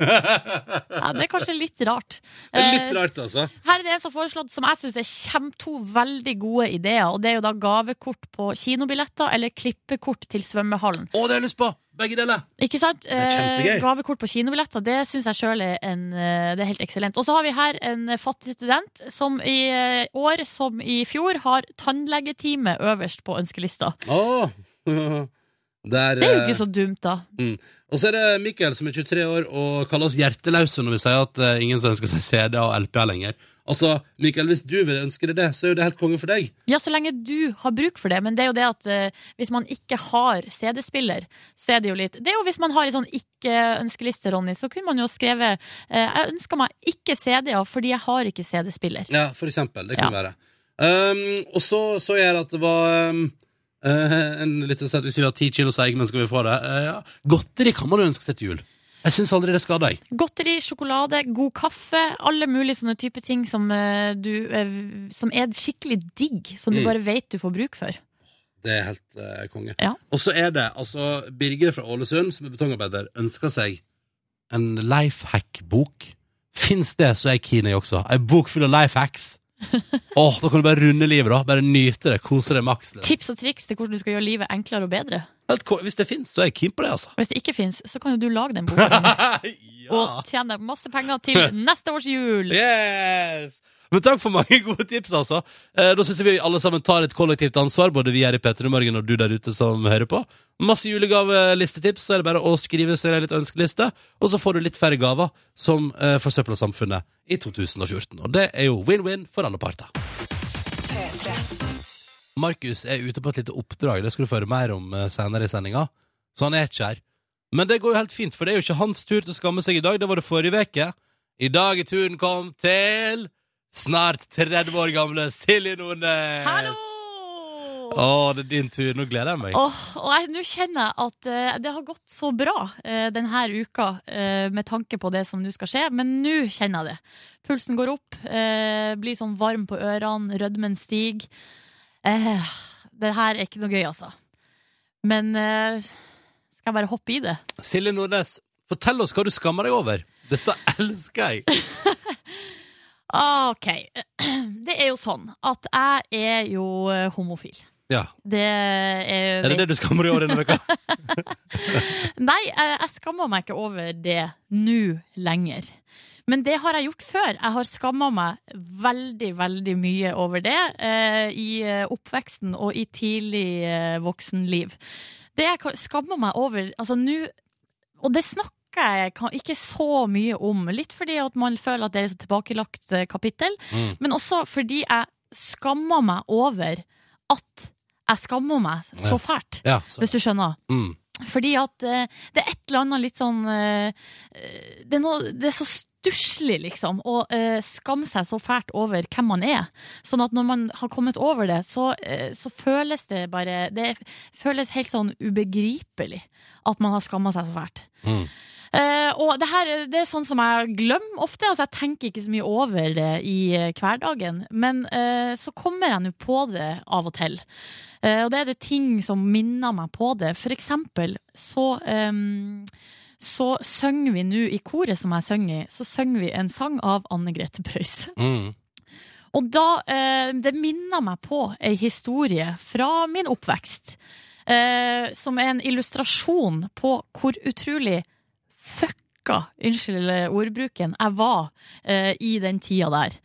Ja, Det er kanskje litt rart. Er litt Eh, rart, altså. Her er det en som foreslått, som jeg syns er kjem to veldig gode ideer. Og det er jo da gavekort på kinobilletter eller klippekort til svømmehallen. Å, det har jeg lyst på! Begge deler. Ikke sant? er kjempegøy. Eh, gavekort på kinobilletter, det syns jeg sjøl er, en, eh, det er helt eksellent. Og så har vi her en fattig student som i år som i fjor har tannlegetime øverst på ønskelista. Oh. Der, Det er jo ikke så dumt, da. Mm. Og så er det Mikkel som er 23 år og kaller oss hjerteløse når vi sier at eh, ingen som ønsker seg CD og LP lenger. Altså, Mikkel, hvis du vil ønske deg det, så er jo det helt konge for deg. Ja, så lenge du har bruk for det. Men det er jo det at eh, hvis man ikke har CD-spiller, så er det jo litt Det er jo hvis man har en sånn ikke-ønskeliste, Ronny, så kunne man jo skrevet eh, Jeg ønsker meg ikke CD-er fordi jeg har ikke CD-spiller. Ja, for eksempel. Det kan Ja. være. Um, og så så jeg at det var um, eh, en liten sett Hvis vi har ti kilo seig, men skal vi få det? Uh, ja. Godteri kan man jo ønske seg til jul. Jeg syns aldri det skader deg. Godteri, sjokolade, god kaffe, alle mulige sånne type ting som, uh, du, som er skikkelig digg, som du Mm. bare vet du får bruk for. Det er helt konge. Ja. Og så er det altså Birger fra Ålesund, som er betongarbeider, ønsker seg en lifehack-bok. Fins det, så er jeg keen i også. Ei bok full av life hacks. Åh, Da kan du bare runde livet, da. Bare nyte det. Kose deg maks. liksom. Tips og triks til hvordan du skal gjøre livet enklere og bedre. Helt ko- Hvis det fins, så er jeg keen på det, altså. Hvis det ikke fins, så kan jo du lage den boka ja. og tjene masse penger til neste års jul. Yes! Men takk for mange gode tips, altså. Eh, da syns jeg vi alle sammen tar et kollektivt ansvar, både vi her i P3 Morgen og du der ute som hører på. Masse julegavelistetips, så er det bare å skrive seg en litt ønskeliste, og så får du litt færre gaver som eh, forsøpla samfunnet i 2014. Og det er jo win-win for alle parter. Markus er ute på et lite oppdrag, det skal du få høre mer om eh, senere i sendinga. Så han er ikke her. Men det går jo helt fint, for det er jo ikke hans tur til å skamme seg i dag, det var det forrige uke. I dag er turen kommet til snart 30 år gamle Silje Nordnes. Hallo! Å, det er din tur. Nå gleder jeg meg. Åh, og jeg- nå kjenner jeg at eh, det har gått så bra uh, denne uka eh, med tanke på det som nå skal skje, men nå kjenner jeg det. Pulsen går opp, eh, blir sånn varm på ørene, rødmen stiger. Eh, det her er ikke noe gøy, altså. Men eh, skal jeg bare hoppe i det? Silje Nordnes, fortell oss hva du skammer deg over. Dette elsker jeg. OK. Det er jo sånn at jeg er jo eh, homofil. Ja. Det er, Er det det du skammer deg over denne uka? Nei, jeg, jeg skammer meg ikke over det nå lenger. Men det har jeg gjort før. Jeg har skamma meg veldig, veldig mye over det eh, i eh, oppveksten og i tidlig eh, voksenliv. Det jeg skammer meg over altså nå Og det snakker jeg ikke så mye om. Litt fordi at man føler at det er et tilbakelagt eh, kapittel, Mm. men også fordi jeg skammer meg over at jeg skammer meg så fælt, Ja, så. hvis du skjønner. Mm. Fordi at uh, det er et eller annet litt sånn eh, det, er noe, det er så stusslig, liksom, å uh, skamme seg så fælt over hvem man er. Sånn at når man har kommet over det, så, så føles det bare Det føles helt sånn ubegripelig at man har skamma seg så fælt. Mm. Eh, og det her det er sånn som jeg glemmer ofte. Altså Jeg tenker ikke så mye over det i eh, hverdagen. Men uh, så kommer jeg nå på det av og til. Uh, og det er det ting som minner meg på det. For eksempel så um, så synger vi nå i koret som jeg synger i, så synger vi en sang av Anne Grete Preus. Mm. Og da, det minner meg på ei historie fra min oppvekst. Som er en illustrasjon på hvor utrolig fucka, unnskyld ordbruken, jeg var eh, i den tida der.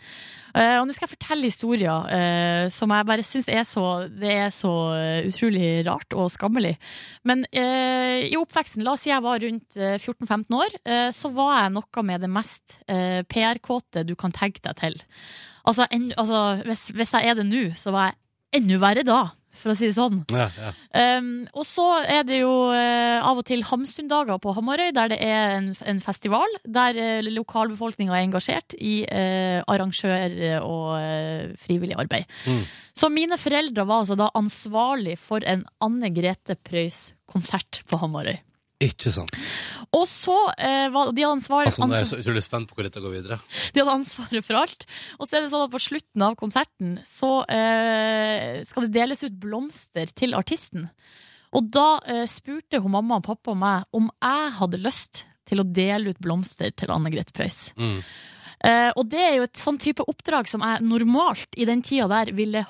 Eh, og nå skal jeg fortelle historier eh, som jeg bare syns er så Det er så eh, utrolig rart og skammelig. Men eh, i oppveksten, la oss si jeg var rundt eh, 14-15 år, eh, så var jeg noe med det mest eh, PR-kåte du kan tenke deg til. Altså, en, altså hvis, hvis jeg er det nå, så var jeg enda verre da, for å si det sånn. Ja, ja. Um, og så er det jo uh, av og til Hamsundager på Hamarøy, der det er en, en festival. Der uh, lokalbefolkninga er engasjert i uh, arrangør- og uh, frivillig arbeid. Mm. Så mine foreldre var altså da ansvarlig for en Anne Grete Preus-konsert på Hamarøy. Ikke sant. Og så eh, var de ansvaret Altså, nå er jeg så utrolig spent på hvor dette går videre. de hadde ansvaret for alt. Og så er det sånn at på slutten av konserten så eh, skal det deles ut blomster til artisten. Og da eh, spurte hun mamma og pappa og meg om jeg hadde lyst til å dele ut blomster til Anne Grete Preus. Mm. Eh, og det er jo et sånn type oppdrag som jeg normalt i den tida der ville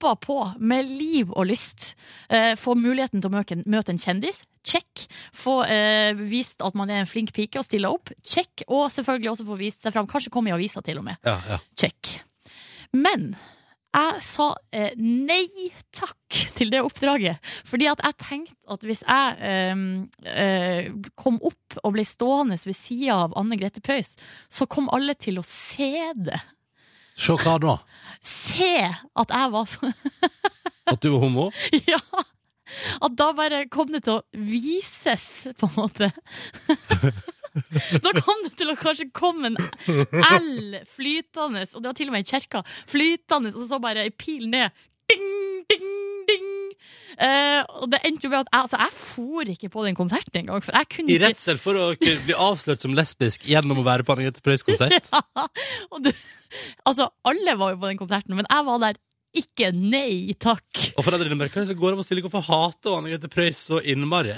hoppa på med liv og lyst. Eh, få muligheten til å møte en, møte en kjendis. Check. Få eh, vist at man er en flink pike og stiller opp. Check. Og selvfølgelig også få vist seg fram. Kanskje komme i avisa til og med. Ja, ja. Check. Men jeg sa eh, nei takk til det oppdraget. Fordi at jeg tenkte at hvis jeg eh, eh, kom opp og ble stående ved sida av Anne Grete Preus, så kom alle til å se det. Se hva da? Se at jeg var sånn. At du var homo? Ja! At da bare kom det til å vises, på en måte. Da kom det til å kanskje komme en L flytende, og det var til og med i kjerka, flytende, og så bare ei pil ned. Ding, ding, ding. Eh, og det endte jo med at jeg, altså, jeg for ikke på den konserten engang. For jeg kunne I ikke redsel for å bli avslørt som lesbisk gjennom å være på Anne-Grete Preus konsert? Ja, altså, alle var jo på den konserten, men jeg var der ikke. Nei takk. Og foreldrene merker det, så går det av og til hvorfor hater Anne-Grete Preus så innmari.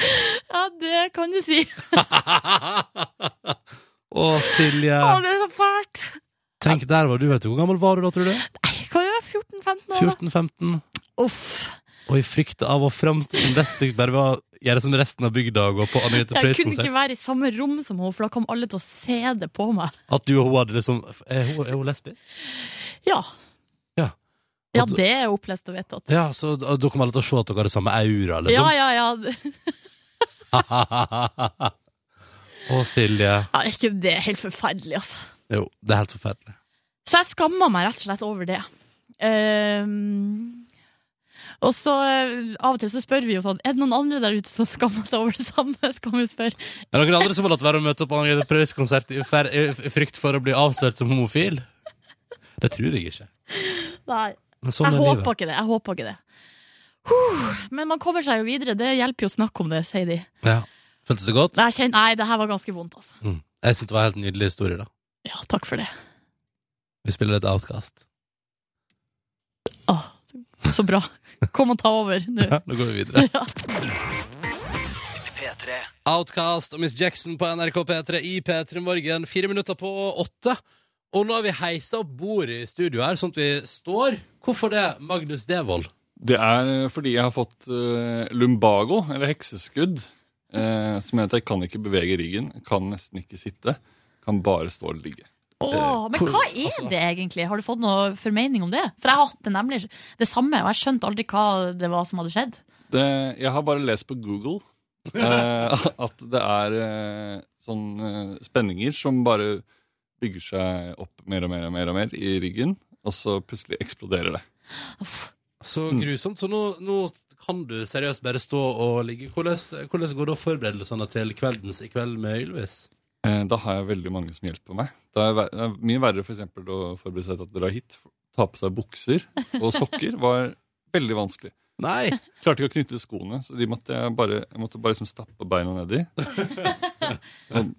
Ja, det kan du si. Å, Silje. Å, det er så fælt. Tenk, der var du, vet du. Hvor gammel var du da, tror du? Nei, kan jo være 14-15 år. 14-15? Uff. Og i frykt av å framstå som lesbisk bare ved å gjøre som resten av bygda og gå på Anne-Grete Jeg kunne ikke være i samme rom som henne, for da kom alle til å se det på meg. At du og hun hadde liksom Er hun, er hun lesbisk? Ja. Ja. Ja, det er opplest og vedtatt. Ja, så da da kom alle til å se at dere hadde samme aura, Ja, liksom? ja, ja. Å, Silje. ja ikke det er helt forferdelig, altså. Jo, det er helt forferdelig. Så jeg skamma meg rett og slett over det. Ehm, og så eh, av og til så spør vi jo sånn Er det noen andre der ute som skammer seg over det samme? Skal vi spørre. Er det noen andre som har latt være å møte opp på Anne-Grete Preus-konsert i, fer- i frykt for å bli avslørt som homofil? Det tror jeg ikke. Nei. Men sånn Jeg er håper ikke det. Jeg håper ikke det. Huh, men man kommer seg jo videre. Det hjelper jo å snakke om det, sier de. Ja. Føltes det godt? Nei, kjenner, nei, det her var ganske vondt, altså. Mm. Jeg synes det var en helt nydelig historie, da. Ja, takk for det. Vi spiller et Outcast. Åh, så bra. Kom og ta over nå. Ja, nå går vi videre. Ja. P3. Outcast og Miss Jackson på NRK P3 i P3 Morgen. Fire minutter på åtte. Og nå har vi heisa opp bordet i studio her, sånn at vi står. Hvorfor det, Magnus Devold? Det er eh, fordi jeg har fått uh, lumbago, eller hekseskudd, uh, som gjør at jeg kan ikke bevege ryggen, kan nesten ikke sitte, kan bare stå og ligge. Åh, men hva er altså- det egentlig? Har du fått noe formening om det? For jeg har hatt det nemlig det samme, og jeg skjønte aldri hva det var som hadde skjedd. Det, jeg har bare lest på Google eh, at det er eh, sånn eh, spenninger som bare bygger seg opp mer og mer og mer og mer i ryggen, og så plutselig eksploderer det. Så Mm. grusomt. Så nå, nå kan du seriøst bare stå og ligge. Hvordan, hvordan går da forberedelsene til kveldens i kveld med Ylvis? Eh, da har jeg veldig mange som hjelper meg. Det er, er mye verre for eksempel, å forberede seg til å dra hit. Ta på seg bukser og sokker var veldig vanskelig. Nei! Klarte ikke å knytte skoene, så de måtte jeg bare, jeg måtte bare liksom stappe beina nedi. Og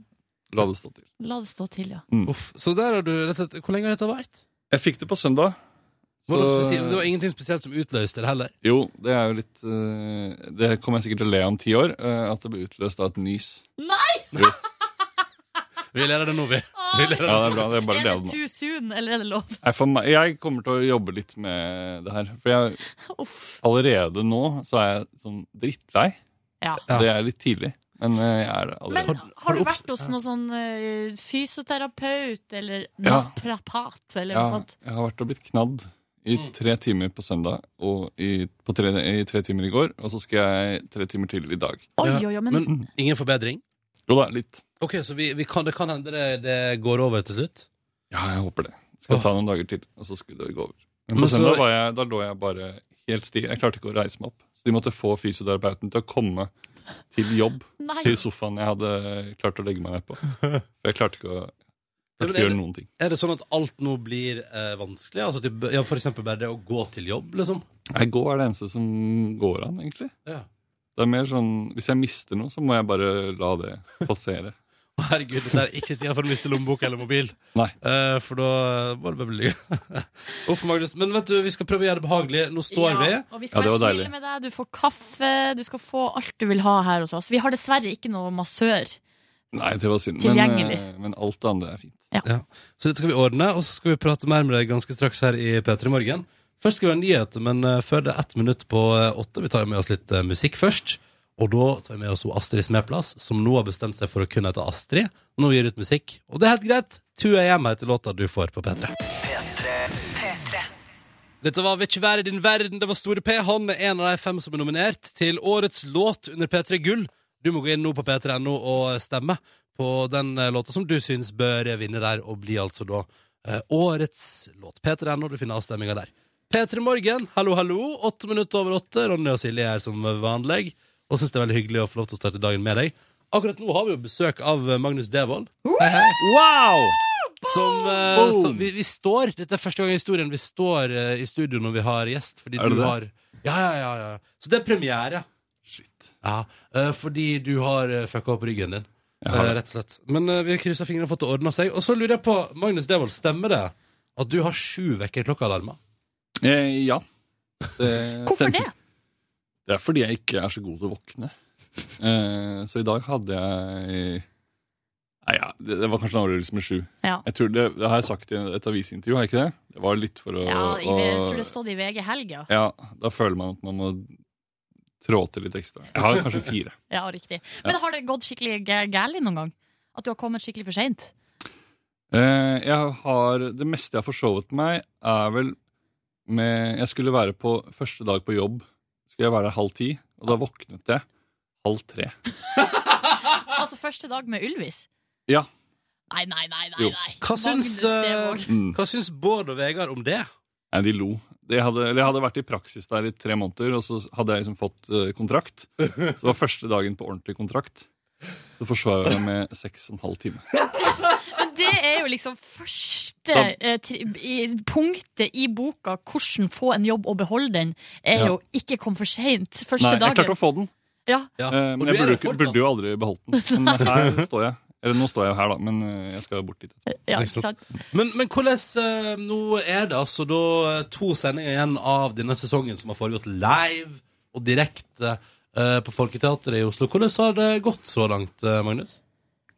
la det stå til. La det stå til, ja. Uff. Så der har du rett Hvor lenge har dette vært? Jeg fikk det på søndag. Det, Så- det var ingenting spesielt som utløste det heller? Jo, det er jo litt eh, Det kommer jeg sikkert til å le om ti år, eh, at det ble utløst av et nys. Nei! Jo. Vi ler av det nå, vi. vi ler av det er bra. Det er bare Er det det av nå. too soon, eller er det lov? Nei, for meg, jeg kommer til å jobbe litt med det her. For jeg, Uff. allerede nå så er jeg sånn drittlei. Ja. Ja. Det er litt tidlig, men eh, jeg er det Men. Har- du vært hos noen sånn eh, fysioterapeut eller Ja. naprapat eller Ja, noe sånt? jeg har vært og blitt knadd i Mm. tre timer på søndag og i, på tre, i tre timer i går. Og så skal jeg tre timer til i dag. Oi, oi, oi, men, Men ingen forbedring? Jo da, litt. Ok, så vi, vi kan, det kan hende det, det går over til slutt? Ja, jeg håper det. Skal ta noen dager til, og så skulle det gå over. Men Men på så- søndag var jeg, da lå jeg bare helt stiv. Jeg klarte ikke å reise meg opp. Så de måtte få fysioterapeuten til å komme til jobb nei. til sofaen jeg hadde klart å legge meg ned på. For jeg klarte ikke å, Ja, men klarte ikke å er gjøre noen ting. Er det sånn at alt nå blir eh, vanskelig? Altså, typ, ja, for eksempel bare det å gå til jobb, liksom? Nei, gå er det eneste som går an, egentlig. Ja. Det er mer sånn, Hvis jeg mister noe, så må jeg bare la det passere. Å, Herregud, dette er ikke tida for å miste lommebok eller mobil. Nei. Eh, for da må det bare bli Uff, Magnus. Men vet du, vi skal prøve å gjøre det behagelig. Nå står vi. Ja, og vi skal Ja, det var være deilig. snille med deg. Du får kaffe, du skal få alt du vil ha her hos oss. Vi har dessverre ikke noe massør. Nei, det var synd. Men, Tilgjengelig. eh, men alt det andre er fint. Så dette skal vi ordne, og så skal vi prate mer med deg ganske straks her i P3 Morgen. Først skal vi ha nyheter, men eh, før det er ett minutt på eh, åtte. Vi tar med oss litt eh, musikk først. Og da tar vi med oss Astrid Smeplass, som nå har bestemt seg for å kun hete Astrid. Nå gir ut musikk, og det er helt greit. 2 AM heter låta du får på P3. Dette var Vil ikke være i din verden, det var Store P. Han er en av de fem som er nominert til årets låt under P3 Gull. Du må gå inn nå på p3.no og stemme på den eh, låta som du syns bør vinne der, og bli altså da eh, årets låt. P3.no, du finner avstemminga der. P3 Morgen, hallo, hallo. Åtte minutter over åtte. Ronny og Silje er som vanlig, og syns det er veldig hyggelig å få lov til å starte dagen med deg. Akkurat nå har vi jo besøk av eh, Magnus Devold. Hei, hei. Wow! Som, eh, som vi, vi står Dette er første gang i historien vi står eh, i studio når vi har gjest. Fordi Er det du det? har Ja, ja, ja, ja. Så det er premiere. Shit. Ja, eh, fordi du har uh, fucka opp ryggen din. Jeg har eh, rett og slett. Men eh, vi har kryssa fingrene og fått det ordna seg. Og så lurer jeg på, Magnus Devold, stemmer det at du har sju vekkerklokkealarmer? Eh, ja. Det Hvorfor stemmer. det? Det er fordi jeg ikke er så god til å våkne. Eh, så i dag hadde jeg Nei, ja, det, det var kanskje en overraskelse med sju. Ja. Jeg tror det, det har jeg sagt i et avisintervju, har jeg ikke det? Det var litt for å, Ja, jeg, jeg tror det stod i VG Helg, ja. Ja, da føler man at man må trå til litt ekstra. Jeg har kanskje fire. Ja, riktig. Men har det gått skikkelig gæ- gærlig noen gang? At du har kommet skikkelig for seint? Eh, jeg har, det meste jeg har forsovet meg, er vel med Jeg skulle være på første dag på jobb. Skulle jeg være der halv ti, og da våknet jeg halv tre. Altså første dag med Ylvis? Ja. Nei, nei, nei. nei, Jo. nei. Hva syns, Magnus Devold. eh, Mm. hva syns Bård og Vegard om det? Nei, de lo. De hadde, eller jeg hadde vært i praksis der i tre måneder, og så hadde jeg liksom fått eh, kontrakt. Så det var første dagen på ordentlig kontrakt. Så forsvarer jeg med seks og en halv time. Men det er jo liksom første i, punktet i boka 'Hvordan få en jobb og beholde den', er Ja. jo ikke kom for seint. Første Nei, jeg dagen. klarte å få den, Ja. Ja. eh, men jeg burde, ikke- burde jo aldri beholdt den. Men her står jeg. Eller nå står jeg jo her, da, men eh, jeg skal bort dit. ja, Ikke sant? Men, men hvordan eh, Nå er det altså da eh, to sendinger igjen av denne sesongen som har foregått live og direkte uh, på Folketeatret i Oslo. Hvordan har det gått så langt, eh, Magnus?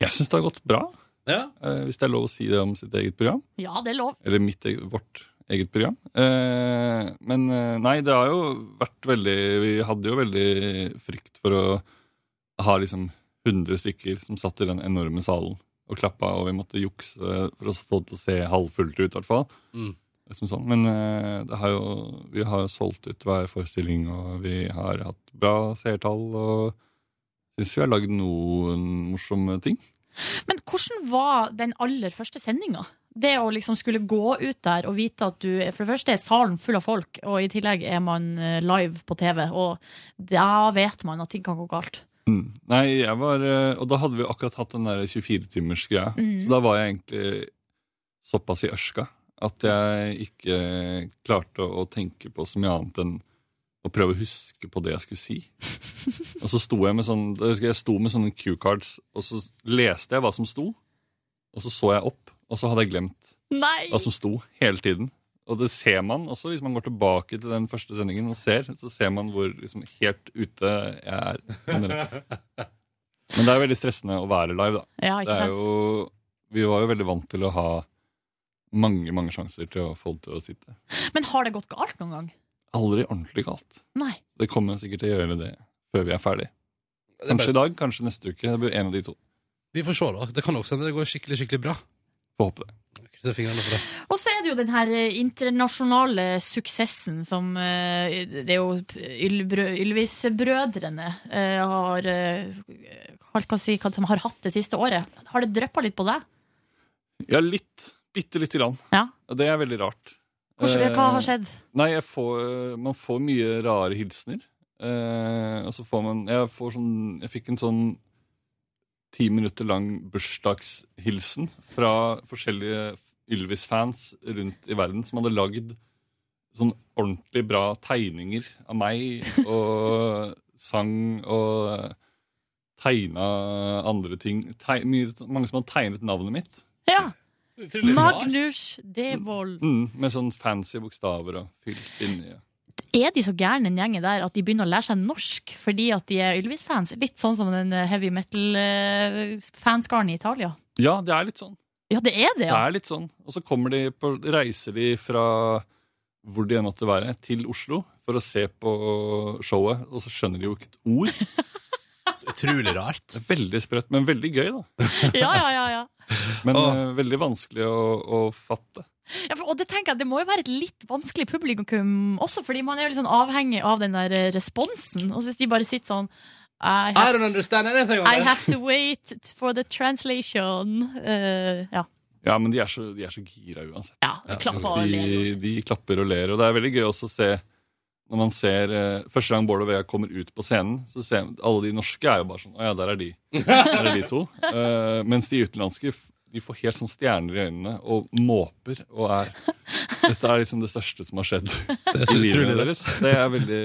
Jeg syns det har gått bra, Ja. eh, hvis det er lov å si det om sitt eget program. Ja, det er lov. Eller mitt, vårt eget program. Eh, men eh, nei, det har jo vært veldig Vi hadde jo veldig frykt for å ha liksom 100 stykker som satt i den enorme salen og klappa, og vi måtte jukse for å få det til å se halvfullt ut, i hvert fall. Mm. Sånn. Men eh, det har jo, vi har jo solgt ut hver forestilling, og vi har hatt bra seertall, og syns vi har lagd noen morsomme ting. Men hvordan var den aller første sendinga? Det å liksom skulle gå ut der og vite at du For det første er salen full av folk, og i tillegg er man eh, live på TV, og da vet man at ting kan gå galt. Mm. Nei, jeg var eh, Og da hadde vi akkurat hatt den der 24-timers-greia. Mhm. Så da var jeg egentlig såpass i ørska at jeg ikke klarte å tenke på så mye annet enn å prøve å huske på det jeg skulle si. og så sto jeg med sånn Jeg sto med sånne cue-cards, og så leste jeg hva som sto. Og så så jeg opp, og så hadde jeg glemt Nei! hva som sto hele tiden. Og det ser man også hvis man går tilbake til den første sendingen og ser. Så ser man hvor liksom, helt ute jeg er. Men det er jo veldig stressende å være live, da. Ja, Det ikke er sant? jo, vi var jo veldig vant til å ha mange mange sjanser til å få det til å sitte. Men har det gått galt noen gang? Aldri ordentlig galt. Nei. Det kommer sikkert til å gjøre det før vi er ferdig. Er Kanskje i dag, kanskje neste uke. Det blir en av de to. Vi får se, da. Det kan også hende det går skikkelig skikkelig bra. Får håpe det. Og så er det jo den her eh, internasjonale suksessen som eh, Det er jo Ylvis-brødrene eh, har hva si, som har hatt det siste året. Har det dryppa litt på deg? Ja, litt. Bitte lite grann. Ja. Det er veldig rart. Hvordan, Eh, hva har skjedd? Nei, får, man får mye rare hilsener. Eh, og så får man Jeg får sånn Jeg fikk en sånn ti minutter lang bursdagshilsen fra forskjellige Ylvis-fans rundt i verden som hadde lagd sånn ordentlig bra tegninger av meg og sang og eh, tegna andre ting. Teg, mye, mange som hadde tegnet navnet mitt. Ja. Magnus Devold. Mm, med sånn fancy bokstaver og fylt inni. Er de så gærne, den gjengen der, at de begynner å lære seg norsk fordi at de er Ylvis-fans? Litt sånn som den eh, heavy metal-fanskaren i Italia. Ja, det er litt sånn. Ja, det er det, Det er litt sånn. Og så kommer de på, reiser de fra hvor de enn måtte være, til Oslo for å se på showet, og så skjønner de jo ikke et ord. Utrolig rart. Veldig sprøtt, men veldig gøy, da. Ja, ja, ja, ja. Men Åh. eh, veldig vanskelig å, å fatte. ja for, og det tenker jeg, det må jo være et litt vanskelig publikum også, fordi man er jo litt sånn avhengig av den der eh, responsen. Og hvis de bare sitter sånn I I have, don't understand anything I have to wait for the translation. Uh, ja. Ja, men de er så, de er så gira uansett. ja, klapp og ler. De, de klapper og ler, og det er veldig gøy også å se når man ser eh, Første gang Bård og Vea kommer ut på scenen, så ser man, alle de norske er jo bare sånn Å ja, der er de. Der er de to. Eh, mens de utenlandske de får helt sånn stjerner i øynene og måper og er Dette er liksom det største som har skjedd Det i livet deres. Det er veldig,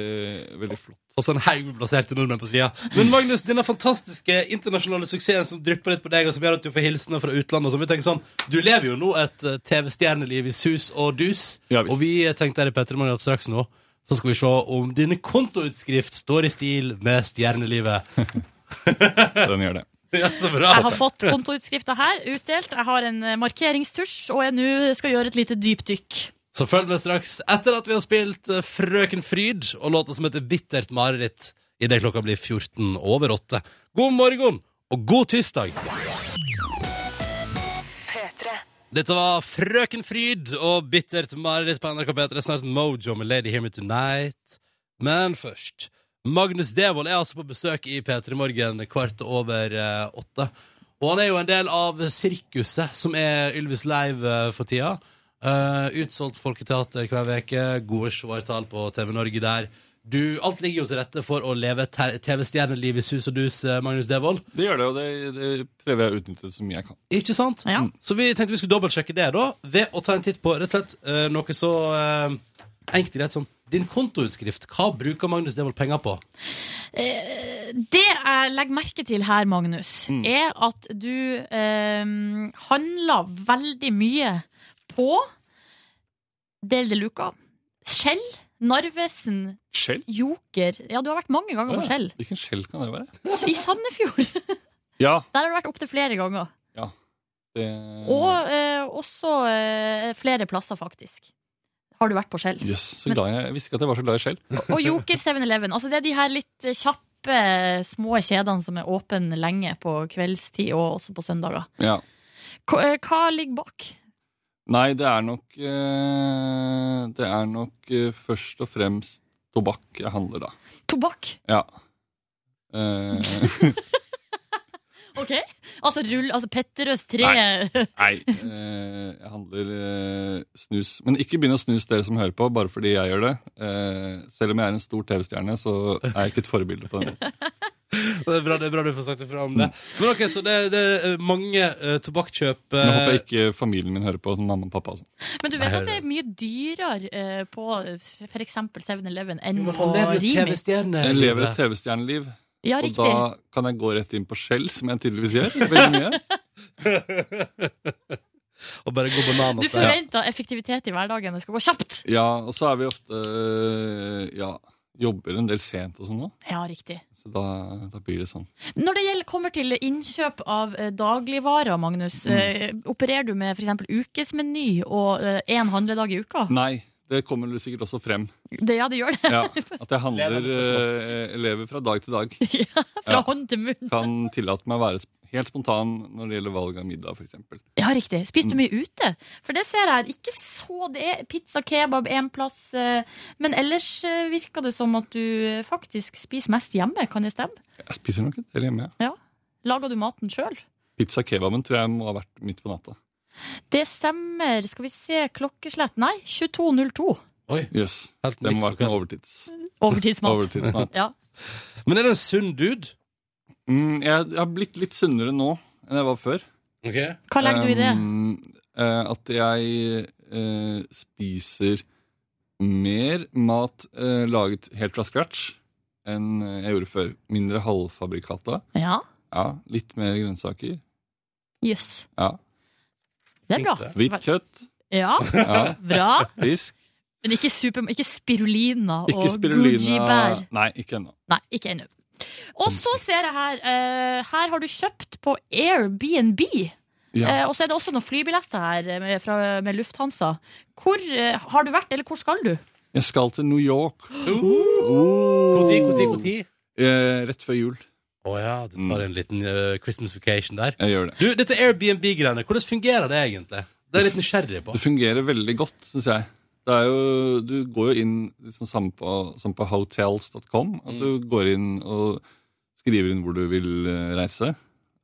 veldig flott. Og så en haug med plasserte nordmenn på sida. Men Magnus, denne fantastiske internasjonale suksessen som drypper litt på deg, og som gjør at du får hilsener fra utlandet og sånn, vi tenker sånn, Du lever jo nå et eh, TV-stjerneliv i sus og dus, Ja, og vi tenkte her i Petter at straks nå så skal vi se om dine kontoutskrift står i stil med stjernelivet. Den gjør det. Ja, så bra. Jeg har fått kontoutskrifta her utdelt. Jeg har en eh, markeringstusj, og jeg nå skal gjøre et lite dypdykk. Så følg med straks etter at vi har spilt eh, Frøken Fryd og låta som heter Bittert mareritt idet klokka blir 14 over 8. God morgen og god tirsdag! P3. Dette var Frøken Fryd og Bittert mareritt på NRK P3. Snart Mojo med Lady Hear Me Tonight. Men først Magnus Devold er altså på besøk i P3 Morgen kvart over eh, åtte. Og han er jo en del av sirkuset som er Ylvis Live eh, for tida. Eh, utsolgt folketeater hver uke, gode svartall på TV Norge der. Du, alt ligger jo til rette for å leve TV-stjerneliv i sus og dus, eh, Magnus Devold. Det gjør det, og det, det prøver jeg å utnytte så mye jeg kan. Ikke sant? Ja. Så vi tenkte vi skulle dobbeltsjekke det da, ved å ta en titt på rett og slett eh, noe så eh, enkelt og greit som din kontoutskrift. Hva bruker Magnus Devold penger på? Det jeg legger merke til her, Magnus, er at du eh, handler veldig mye på Del de Luca, Skjell, Narvesen, Skjell? Joker. Ja, du har vært mange ganger Å på ja. Skjell. Hvilken skjell kan det være? I Sandefjord. Ja, Der har du vært opptil flere ganger. det Og eh, også eh, flere plasser, faktisk. Har du vært på Skjell. Jøss, så glad jeg, jeg visste ikke at jeg var så glad i skjell. Og Joker 7-Eleven. Altså, det er de her litt eh, kjappe, små kjedene som er åpne lenge på kveldstid og også på søndager. Ja. Hva, eh, hva ligger bak? Nei, det er nok eh, Det er nok eh, først og fremst tobakk jeg handler, da. Tobakk. Ja. Eh, Ok? Altså, rull, altså Petterøes tre nei, Nei. jeg handler snus. Men ikke begynn å snuse dere som hører på, bare fordi jeg gjør det. Selv om jeg er en stor TV-stjerne, så er jeg ikke et forbilde på den måten. Det er bra, det er bra du får sagt ifra om det. Men ok, Så det, det er mange uh, tobakkjøp Nå håper eh, jeg ikke familien min hører på, som mamma og pappa. og sånn. Men du vet at det er mye dyrere uh, på f.eks. 7-Eleven enn på Han lever jo Rimi? Jeg lever et TV-stjerneliv, Ja, og riktig. da kan jeg gå rett inn på Shell, som jeg tydeligvis gjør. Veldig mye. Og bare gå Du bananas der. forventer effektivitet i hverdagen. Det skal gå kjapt. Ja, og så er vi ofte Ja, jobber en del sent og sånn nå. Ja, riktig. Så da, da blir det sånn. Når det gjelder, kommer til innkjøp av eh, dagligvarer, Magnus, Mm. eh, opererer du med f.eks. ukesmeny og én handledag i uka? Nei, det kommer vel sikkert også frem. Det, ja, det gjør det. Ja, At jeg handler øh, elever fra dag til dag. Ja, Fra Ja. hånd til munn. Kan tillate meg å være helt spontan når det gjelder valg av middag, f.eks. Ja, riktig. Spiser du Mm. mye ute? For det ser jeg ikke så Det er pizza, kebab, én plass. eh, Men ellers eh, virker det som at du eh, faktisk spiser mest hjemme. Kan det stemme? Jeg spiser nok en del hjemme. ja. Lager du maten sjøl? Pizza kebaben tror jeg må ha vært midt på natta. Det stemmer. Skal vi se klokkeslett? Nei, 22.02. Oi, Jøss. helt Det må være overtids. Overtidsmat. overtidsmat. Ja. Men er det en sunn dude? Mm, jeg, jeg har blitt litt sunnere nå enn jeg var før. Okay. Hva legger du i det? Um, eh, at jeg uh, spiser mer mat uh, laget helt fra scratch enn jeg gjorde før. Mindre halvfabrikata. Ja, Ja, litt mer grønnsaker. jøss. Ja. Det er bra. Hvitt kjøtt. Ja, Ja. bra. Fisk. Men ikke, super, ikke spirulina Ikke og spirulina. Gucci-bær. Nei, ikke ennå. Nei, ikke ennå. Og så ser jeg her uh, Her har du kjøpt på Airbnb. Ja. Eh, og så er det også noen flybilletter her eh, med, fra, med Lufthansa. Hvor eh, har du vært, eller hvor skal du? Jeg skal til New York. Når når? Eh, rett før jul. Å ja, du tar en liten eh, Christmas vacation der. Jeg gjør det. Du, dette Airbnb-greiene, hvordan fungerer det egentlig? Det er jeg litt nysgjerrig på. Det fungerer veldig godt, syns jeg. Det er jo, du går jo inn liksom samme på, som på hotels.com. At du går inn og skriver inn hvor du vil eh, reise,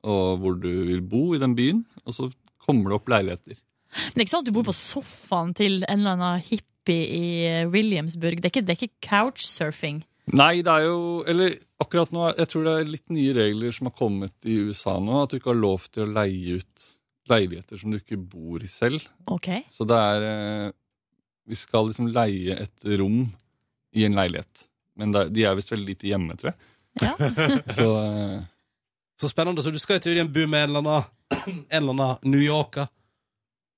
og hvor du vil bo i den byen. Og så kommer det opp leiligheter. Men det er ikke sånn at du bor på sofaen til en eller annen hippie i eh, Williamsburg. Det er ikke, det er ikke couchsurfing. Nei, det er jo Eller akkurat nå Jeg tror det er litt nye regler som har kommet i USA nå. At du ikke har lov til å leie ut leiligheter som du ikke bor i selv. Ok. Så det er eh, Vi skal liksom leie et rom i en leilighet. Men det, de er visst veldig lite hjemme, tror jeg. Ja. Så eh, Så spennende. Så du skal i teorien bo med en eller annen, en eller annen New Yorker.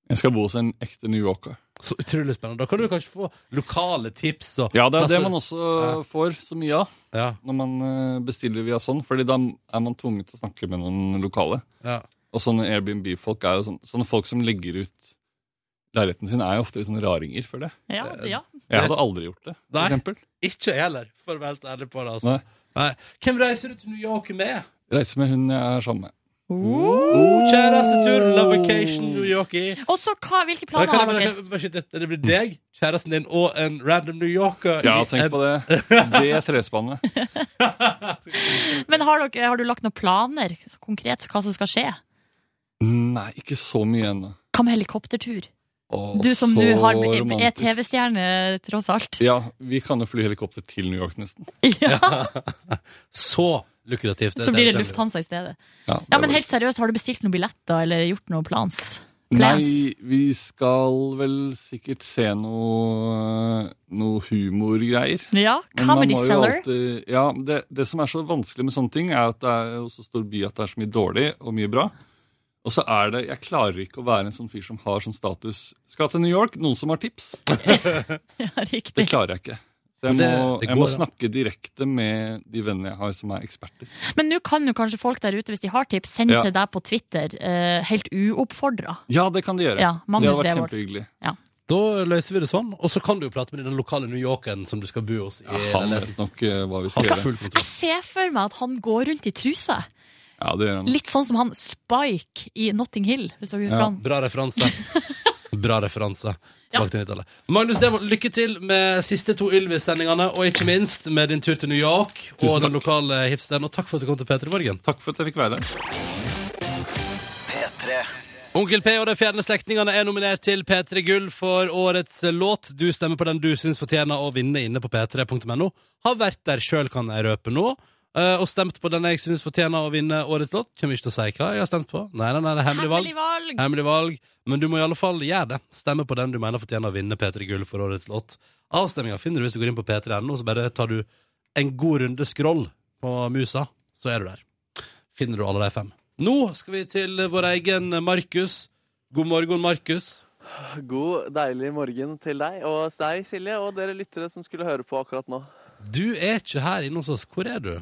jeg skal bo hos en ekte New Yorker. Så utrolig spennende. Da kan du kanskje få lokale tips og Ja, det er det man også Ja. får så mye av Ja, når man eh, bestiller via sånn. Fordi da er man tvunget til å snakke med noen lokale. ja. Og sånne Airbnb-folk er jo sånne, sånne folk som legger ut leiligheten sin, er jo ofte sånne raringer for det. Ja, ja. Jeg hadde aldri gjort det, for Nei. eksempel. Ikke jeg heller, for å være helt ærlig på det. Altså. Nei. Nei. Hvem reiser du til New York med? Reiser med hun jeg er sammen med. Oh, Kjærestetur, love vacation, New Yorkie. Og så hva, hvilke planer kan har dere? Det blir deg, kjæresten din og en random New Yorker. Ja, tenk en- på det. Det trespannet. Men har, dere, har du lagt noen planer konkret hva som skal skje? Nei, ikke så mye ennå. Hva med helikoptertur? Åh, Du som nå har, er. TV-stjerne, tross alt. Ja, vi kan jo fly helikopter til New York, nesten. Ja, Så lukrativt. så blir det Lufthansa i stedet. Ja, Ja, Men helt seriøst, har du bestilt noen billetter eller gjort noen plans? plans? Nei, vi skal vel sikkert se noe, noe humorgreier. Ja, Comedy Seller. alltid- ja, det, det som er så vanskelig med sånne ting, er at det er jo så stor by at det er så mye dårlig og mye bra. Og så er det Jeg klarer ikke å være en sånn fyr som har sånn status Skal til New York, noen som har tips. Ja, riktig. Det klarer jeg ikke. Jeg det- må, det jeg må snakke direkte med de vennene jeg har som er eksperter. Men nå kan jo kanskje folk der ute, hvis de har tips, sende Ja. til deg på Twitter, uh, helt uoppfordra. Ja, det kan de gjøre. Ja, det har vært Devold. kjempehyggelig. Da løser vi det sånn, og så kan du jo prate med den lokale New Yorkeren som du skal bo hos. I Ja, han vet nok eh, hva vi skal gjøre. Jeg ser for meg at han går rundt i truse. Ja, det gjør han. Litt sånn som han Spike i Notting Hill, hvis dere husker Ja. han. Bra referanse. Bra referanse. Ja. Tilbake 90-tallet. Magnus Devold, lykke til med siste to Ylvis-sendingene, og ikke minst med din tur til New York og den lokale hipsteren. Og takk for at du kom til P3 Morgen. Takk for at jeg fikk være der. P3. Onkel P og de fjerne slektningene er nominert til P3 Gull for årets låt. Du stemmer på den du syns fortjener å vinne inne på p3.no. Har vært der sjøl, kan jeg røpe nå. Eh, Og stemt på den jeg syns fortjener å vinne årets låt. Kommer ikke til å si hva jeg har stemt på. Nei, nei, nei, det er hemmelig valg. Hemmelig valg! Hemmelig valg. Men du må i alle fall gjøre det. Stemme på den du mener fortjener å vinne P3 Gull for årets låt. Avstemminga finner du hvis du går inn på p3.no, så bare tar du en god runde scroll på musa, så er du der. Finner du alle de fem. Nå skal vi til vår egen Markus. God morgen, Markus. God, deilig morgen til deg og deg, Silje, og dere lyttere som skulle høre på akkurat nå. Du er ikke her inne hos oss. Hvor er du?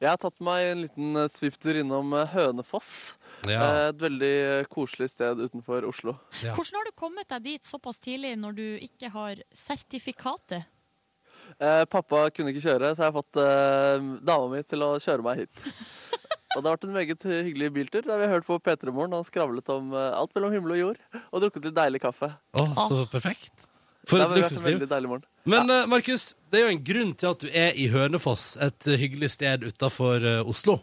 Jeg har tatt meg en liten eh, svipptur innom eh, Hønefoss. Ja. Eh, Et veldig koselig sted utenfor Oslo. Ja. Hvordan har du kommet deg dit såpass tidlig når du ikke har sertifikatet? Eh, pappa kunne ikke kjøre, så jeg har fått eh, dama mi til å kjøre meg hit. Og det har vært en meget hyggelig biltur der vi har hørt på P3 Morgen og skravlet om alt mellom himmel og jord. Og drukket litt deilig kaffe. Å, så perfekt. For et luksusliv. Men eh, Markus, det er jo en grunn til at du er i Hønefoss, et eh, hyggelig sted utafor Oslo.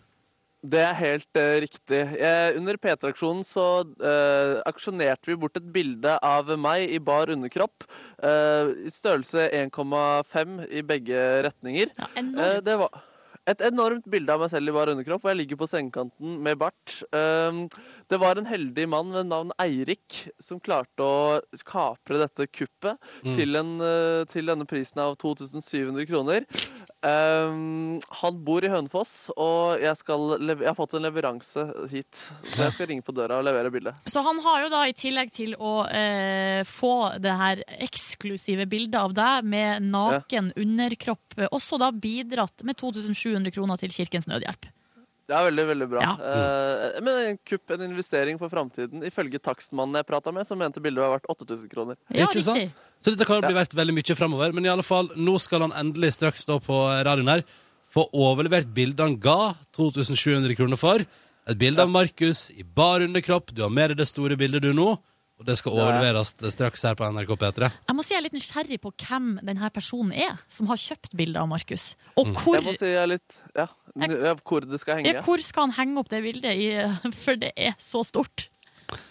Det er helt eh, riktig. Jeg, under P3-aksjonen så eh, aksjonerte vi bort et bilde av meg i bar underkropp. eh, I størrelse 1,5 i begge retninger. Ja, Eh, enormt. det var et enormt bilde av meg selv i bar underkropp, og jeg ligger på sengekanten med bart. Um, Det var en heldig mann ved navn Eirik som klarte å kapre dette kuppet Mm. til, en, eh, til denne prisen av 2700 kroner. Um, han bor i Hønefoss, og jeg, skal jeg har fått en leveranse hit. Så jeg skal ringe på døra og levere bildet. Så han har jo da, i tillegg til å eh, få det her eksklusive bildet av deg med naken underkropp, eh, også da bidratt med 2700 kroner til Kirkens Nødhjelp. Det er veldig, veldig bra. Ja. Uh, men en kupp, en investering for framtiden. Ifølge takstmannen jeg prata med, som mente bildet var verdt 8000 kroner. Ja, Ikke sant? riktig. Så dette kan jo bli verdt veldig mye fremover. Men i alle fall, nå skal han endelig straks stå på radioen her få overlevert bildet han ga 2700 kroner for. Et bilde av Markus i bar underkropp. Du har med deg det store bildet du nå. Og det skal overleveres straks her på NRK P3. Jeg må si jeg er litt nysgjerrig på hvem denne personen er, som har kjøpt bildet av Markus. Og hvor, Jeg må si jeg er litt Ja, hvor det skal henge. ja, hvor skal han henge opp det bildet i? For det er så stort.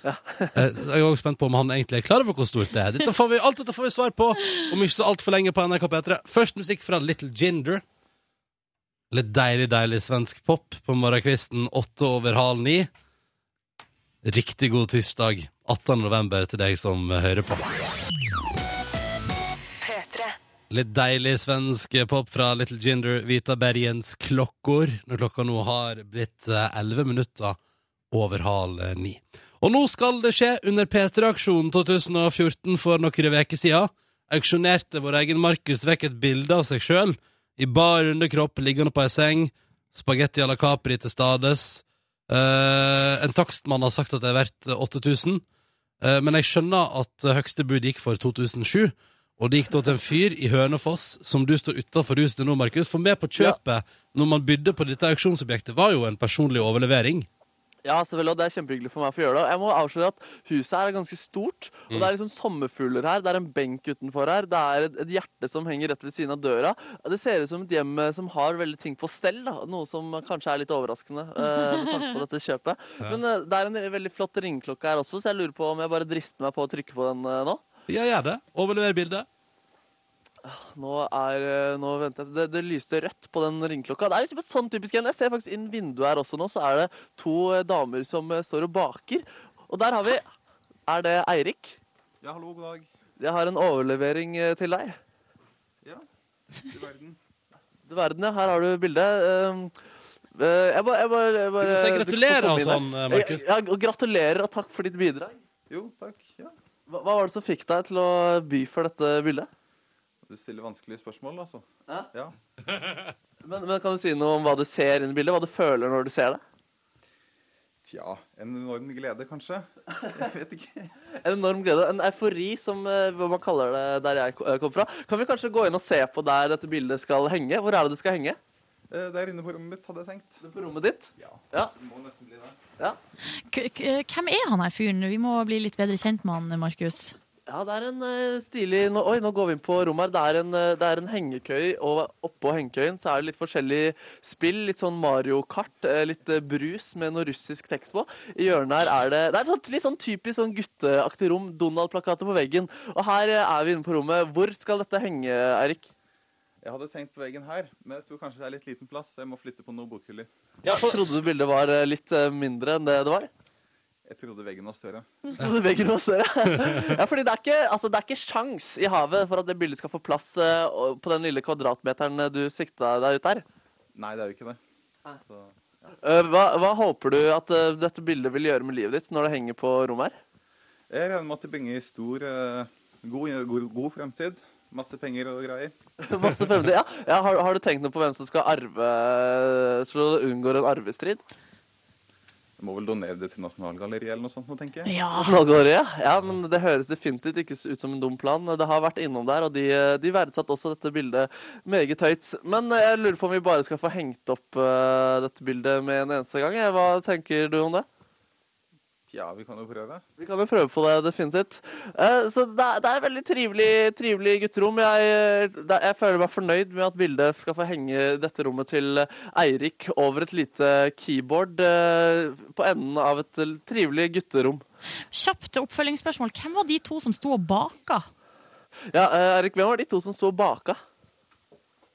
Ja. Jeg er også spent på om han egentlig er klar over hvor stort det er. Dette får vi, alt dette får vi svar på om ikke så altfor lenge på NRK P3. Først musikk fra Little Ginger. Litt deilig, deilig svensk pop på morgenkvisten åtte over halv ni. Riktig god tirsdag 18. november til deg som hører på. P3. Litt deilig svensk pop fra Little Ginger, Vita Bergens klokkor, når klokka nå har blitt elleve 11 minutter over halv eh, ni. Og nå skal det skje under P3-aksjonen 2014 for noen uker siden. Auksjonerte vår egen Markus vekk et bilde av seg sjøl i bar underkropp liggende på ei seng. Spagetti à la Capri til stades. Eh, en takstmann har sagt at det er verdt 8000, eh, men jeg skjønner at høgste bud gikk for 2007. Og det gikk da til en fyr i Hønefoss, som du står utafor huset nå, Markus. For med på kjøpet, når man bydde på dette auksjonsobjektet, var jo en personlig overlevering. Ja, selvfølgelig, og det er kjempehyggelig for meg å få gjøre det. Jeg må avsløre at huset her er ganske stort. Og det er liksom sommerfugler her, det er en benk utenfor her, det er et, et hjerte som henger rett ved siden av døra. Det ser ut som et hjem eh, som har veldig ting på stell, da. Noe som kanskje er litt overraskende eh, med tanke på dette kjøpet. Men eh, det er en veldig flott ringeklokke her også, så jeg lurer på om jeg bare drister meg på å trykke på den eh, nå. Ja, gjør det. Overlever bildet. Nå er eh, Nå venter jeg. Det, det lyste rødt på den ringeklokka. Det er liksom et sånn typisk en. Jeg ser faktisk inn vinduet her også nå, så er det to eh, damer som eh, står og baker. Og der har vi Er det Eirik? Ja, hallo, god dag. Jeg har en overlevering til deg. Ja, Du verden. Du verden, ja. Her har du bildet. Um, eh, jeg bare, jeg bare, jeg bare gratulerer og sånn, eh, Markus. Ja, og gratulerer, og takk for ditt bidrag. Jo, takk. Ja. Hva, hva var det som fikk deg til å by for dette bildet? Du stiller vanskelige spørsmål, altså. Ja. Ja. Men, men Kan du si noe om hva du ser inn i bildet? Hva du føler når du ser det? Tja, en enorm glede, kanskje. Jeg vet ikke. En enorm glede. En eufori, som eh, hva man kaller det der jeg eh, kom fra. Kan vi kanskje gå inn og se på der dette bildet skal henge? Hvor er det det skal henge? Eh, Der inne på rommet mitt, hadde jeg tenkt. På rommet ditt? Ja. Ja. Det må nesten bli der. Ja. K k hvem er han her fyren? Vi må bli litt bedre kjent med han, Markus. Ja, det er en uh, stilig nå, Oi, nå går vi inn på rommet her. Det er en, uh, det er en hengekøy, og oppå hengekøyen så er det litt forskjellig spill. Litt sånn Mario Kart, uh, litt brus med noe russisk tekst på. I hjørnet her er det Det er et sånt, litt sånn typisk sånn gutteaktig rom. Donald-plakater på veggen. Og her er vi inne på rommet. Hvor skal dette henge, Eirik? Jeg hadde tenkt på veggen her, men jeg tror kanskje det er litt liten plass. så Jeg må flytte på noen bokhyller. Trodde du bildet var litt mindre enn det det var? Jeg trodde veggen var større. Trodde veggen var større. ja, fordi det er ikke, altså, det er ikke sjans i havet for at det bildet skal få plass uh, på den lille kvadratmeteren eh, du sikta deg ut der. Nei, det er jo ikke det. Så, Eh, hva, hva håper du at uh, dette bildet vil gjøre med livet ditt når det henger på rommet her? jeg regner med at det bringer stor, god, god, god fremtid. Masse penger og greier. Masse fremtid. Ja, ja, har, har du tenkt noe på hvem som skal arve, så du unngår en arvestrid? Må vel donere det til Nasjonalgalleriet eller noe sånt, nå, tenker jeg. Ja. Nasjonalgalleriet? Ja, men det høres definitivt ikke ut som en dum plan. Det har vært innom der, og de, de verdsatte også dette bildet meget høyt. Men eh, jeg lurer på om vi bare skal få hengt opp uh, dette bildet med en eneste gang. Hva tenker du om det? Tja, vi kan jo prøve. Vi kan jo prøve på det, definitivt. Eh, så det er, det er et veldig trivelig, trivelig gutterom. Jeg, det, jeg føler meg fornøyd med at bildet skal få henge dette rommet til Eirik over et lite keyboard eh, på enden av et trivelig gutterom. Kjapt oppfølgingsspørsmål. Hvem var de to som sto og baka? Ja, eh, Eirik, hvem var de to som sto og baka?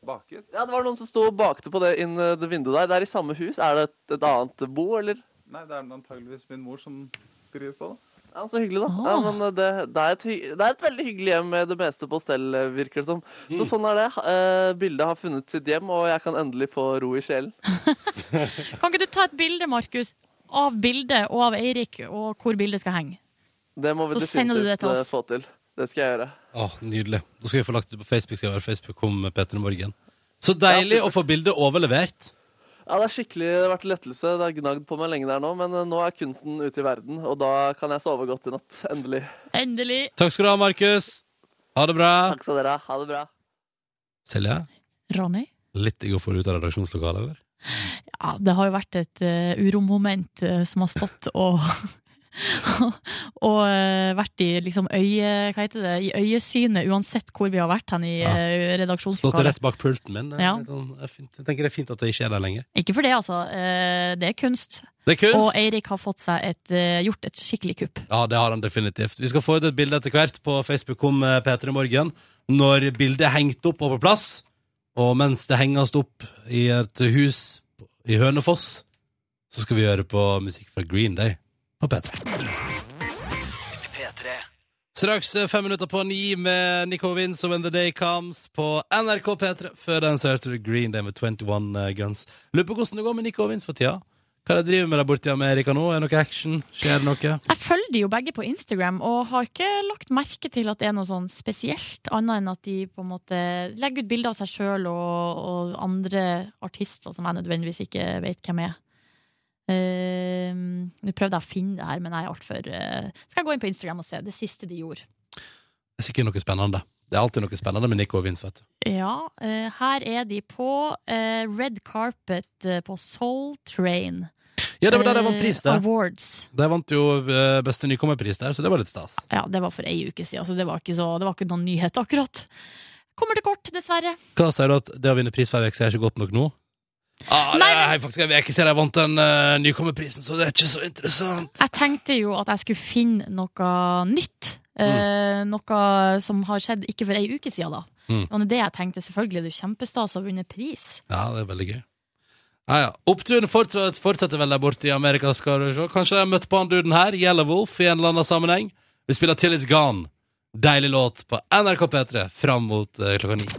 Baket? Ja, det var noen som sto og bakte på det inn det vinduet der. Det er i samme hus. Er det et, et annet bo, eller? Nei, det er antageligvis min mor som driver på det. Ja, Så hyggelig, da. Ja, men det, det, er et, hy- det er et veldig hyggelig hjem med det meste på stell, virker det som. Så sånn er det. Eh, bildet har funnet sitt hjem, og jeg kan endelig få ro i sjelen. Kan ikke du ta et bilde, Markus, av bildet og av Eirik, og hvor bildet skal henge? Det må vi Så det til eh, oss. få til. Det skal jeg gjøre. Å, nydelig. Da skal vi få lagt det på Facebook. Skal jeg være Facebook om Peter i morgen. Så deilig å få bildet overlevert. Ja, Det er skikkelig, det har vært lettelse. Det har gnagd på meg lenge der nå, men eh, nå er kunsten ute i verden, og da kan jeg sove godt i natt. Endelig. Endelig. Takk skal du ha, Markus. Ha det bra. Takk skal dere ha. Ha det bra. Silje, Ronny? litt digg å få det ut av redaksjonslokalet, eller? Ja, det har jo vært et uh, uromoment uh, som har stått og Og eh, vært i liksom øye... Hva heter det? I øyesynet uansett hvor vi har vært hen i Ja. redaksjonslokalet. Stått rett bak pulten min. Er Ja. sånn. Jeg tenker det er fint at det ikke er der lenger. Ikke for det, altså. Eh, det er kunst. Det er kunst. Og Eirik har fått seg et, eh, gjort et skikkelig kupp. Ja, det har han definitivt. Vi skal få ut et bilde etter hvert på Facebook om eh, Peter i morgen. Når bildet er hengt opp og på plass, og mens det henges opp i et hus i Hønefoss, så skal vi høre på musikk fra Green Day på P3. P3. Straks eh, fem minutter på ni med Nico Vince og When the Day Comes på NRK P3. Før den så hørte du Green Day med 21 Guns. Lurer på hvordan det går med Nico Vince for tida. Hva er det driver med der borte i Amerika nå? Er det noe action? Skjer det noe? Jeg følger de jo begge på Instagram, og har ikke lagt merke til at det er noe sånn spesielt, annet enn at de på en måte legger ut bilder av seg sjøl og, og andre artister som jeg nødvendigvis ikke vet hvem er. Eh, Nå prøvde jeg å finne det her, men jeg er altfor uh, Skal jeg gå inn på Instagram og se det siste de gjorde. Det er sikkert noe spennende. Det er alltid noe spennende med Nico og Vince, vet du. Ja, eh, her er de på eh, red carpet eh, på Soul Train. Ja, det var der jeg vant pris, Eh, det. Awards. De vant jo eh, beste nykommerpris der, så det var litt stas. Ja, det var for ei uke siden, så det var ikke, så, det var ikke noen nyhet akkurat. Kommer til kort, dessverre. Hva sier du at det å vinne pris hver uke er ikke godt nok nå? Ah, det Nei, er faktisk en uke siden jeg vant den uh, nykommerprisen, så det er ikke så interessant. Jeg tenkte jo at jeg skulle finne noe nytt. Eh, noe som har skjedd ikke for ei uke siden, da. Mm. Det er det jeg tenkte. Selvfølgelig, det er jo kjempestas å ha vunnet pris. Ja, det er veldig gøy. Ja, ja. Oppturen fortsetter, fortsetter vel der borte i Amerika, skal du se. Kanskje jeg har møtt på han duden her, Yellow Wolf, i en eller annen sammenheng. Vi spiller Till It's Gone. Deilig låt på NRK P3 fram mot uh, klokka ni.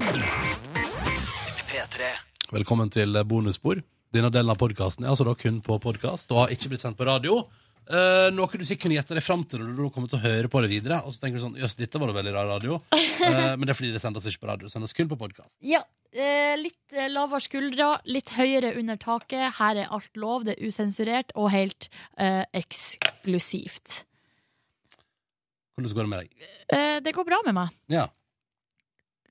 P3. Velkommen til bonusspor. Denne delen av podkasten er altså da kun på podkast og har ikke blitt sendt på radio. Eh, noe du sikkert kunne gjette deg fram til når du kommer til å høre på det videre. Og så tenker du sånn, jøss, dette var da veldig rar radio. Eh, men det er fordi det sendes ikke på radio. Det sendes kun på podkast. Ja. Eh, litt eh, lavere skuldre, litt høyere under taket. Her er alt lov, det er usensurert og helt eh, eksklusivt. Hvordan går det med deg? Eh, det går bra med meg. Ja.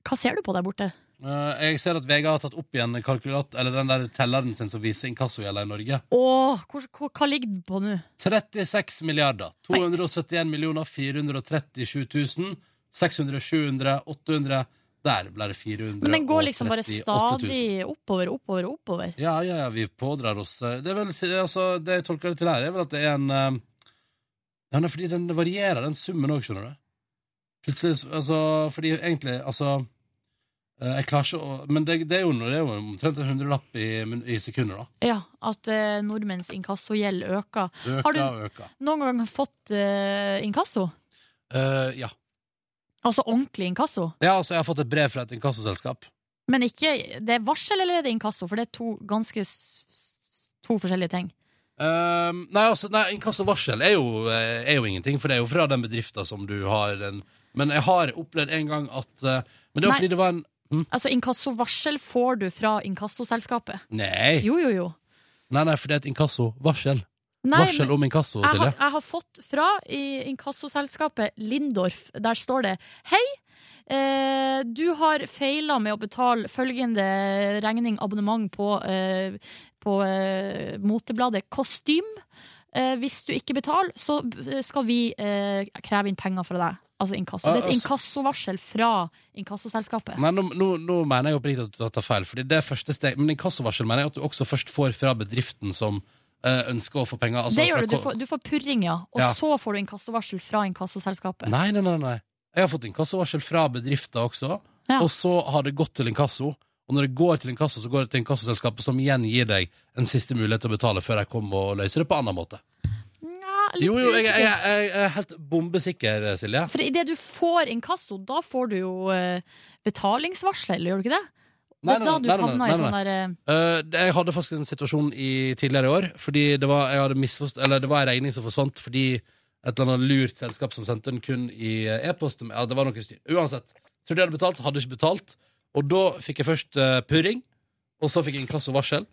Hva ser du på der borte? Eh, jeg ser at VG har tatt opp igjen kalkulat, eller den der telleren sin som viser inkassogjelda i Norge. Åh, hvor, hvor, hva ligger den på nå? 36 milliarder. 271 millioner 437 000. 600, 700, 800 Der ble det 438 Men den går liksom bare stadig oppover, oppover, oppover. Ja, ja, ja, vi pådrar oss eh, Det er vel, altså, det jeg tolker det til her, er vel at det er en eh, Ja, fordi den varierer, den summen òg, skjønner du. Plutselig, altså, fordi egentlig, altså Jeg klarer ikke å Men det, det, er jo, det er jo omtrent en hundrelapp i, i sekunder, da. Ja, at eh, nordmenns inkassogjeld øker. Øker Har du- øker. Noen gang fått eh, inkasso? Uh, ja. Altså ordentlig inkasso? ja, altså, jeg har fått et brev fra et inkassoselskap. Men ikke Det er varsel eller er det inkasso? For det er to ganske To forskjellige ting. Uh, nei, altså, nei, inkassovarsel er, jo, eh, er jo ingenting, for det er jo fra den bedriften som du har den Men jeg har opplevd en gang at uh, Men det var Nei. fordi det var en hm? Altså Inkassovarsel får du fra inkassoselskapet. Nei. Jo, jo, jo. nei, nei, for det er et inkassovarsel. Nei, Varsel om inkasso, jeg, Silje. har, jeg har fått fra inkassoselskapet Lindorf. Der står det Hei! Eh, du har feila med å betale følgende regning, abonnement, på, eh, på eh, motebladet Kostym. Eh, hvis du ikke betaler, så skal vi eh, kreve inn penger fra deg. Altså inkasso. Det er et Altså- inkassovarsel fra inkassoselskapet. Nei, nå, nå, nå mener jeg oppriktig at du tar feil, Fordi det er første steg Men inkassovarsel mener jeg at du også først får fra bedriften som eh, ønsker å få penger. altså det gjør du. Du får, du får purring, ja. Og Ja. så får du inkassovarsel fra inkassoselskapet. Nei, nei, nei, nei. Jeg har fått inkassovarsel fra bedrifter også, Ja. og så har det gått til inkasso. Og når det går til inkasso, så går det til inkassoselskapet, som igjen gir deg en siste mulighet til å betale før de kommer og løser det på annen måte. Litt Jo, jo, jeg, jeg, usikker. jeg, jeg er helt bombesikker, Silje. For idet du får inkasso, da får du jo eh, betalingsvarsel, eller gjør du ikke det? Nei, det er nei, da nei, du nei, i sånn der eh, Eh, jeg hadde faktisk en situasjon i tidligere i år, fordi det var, jeg hadde misforst- eller det var en regning som forsvant fordi et eller annet lurt selskap som sendte den kun i eh, e-post. Ja, det var noe styr. Uansett. Trodde jeg hadde betalt, hadde ikke betalt. Og da fikk jeg først eh, purring, og så fikk jeg inkassovarsel.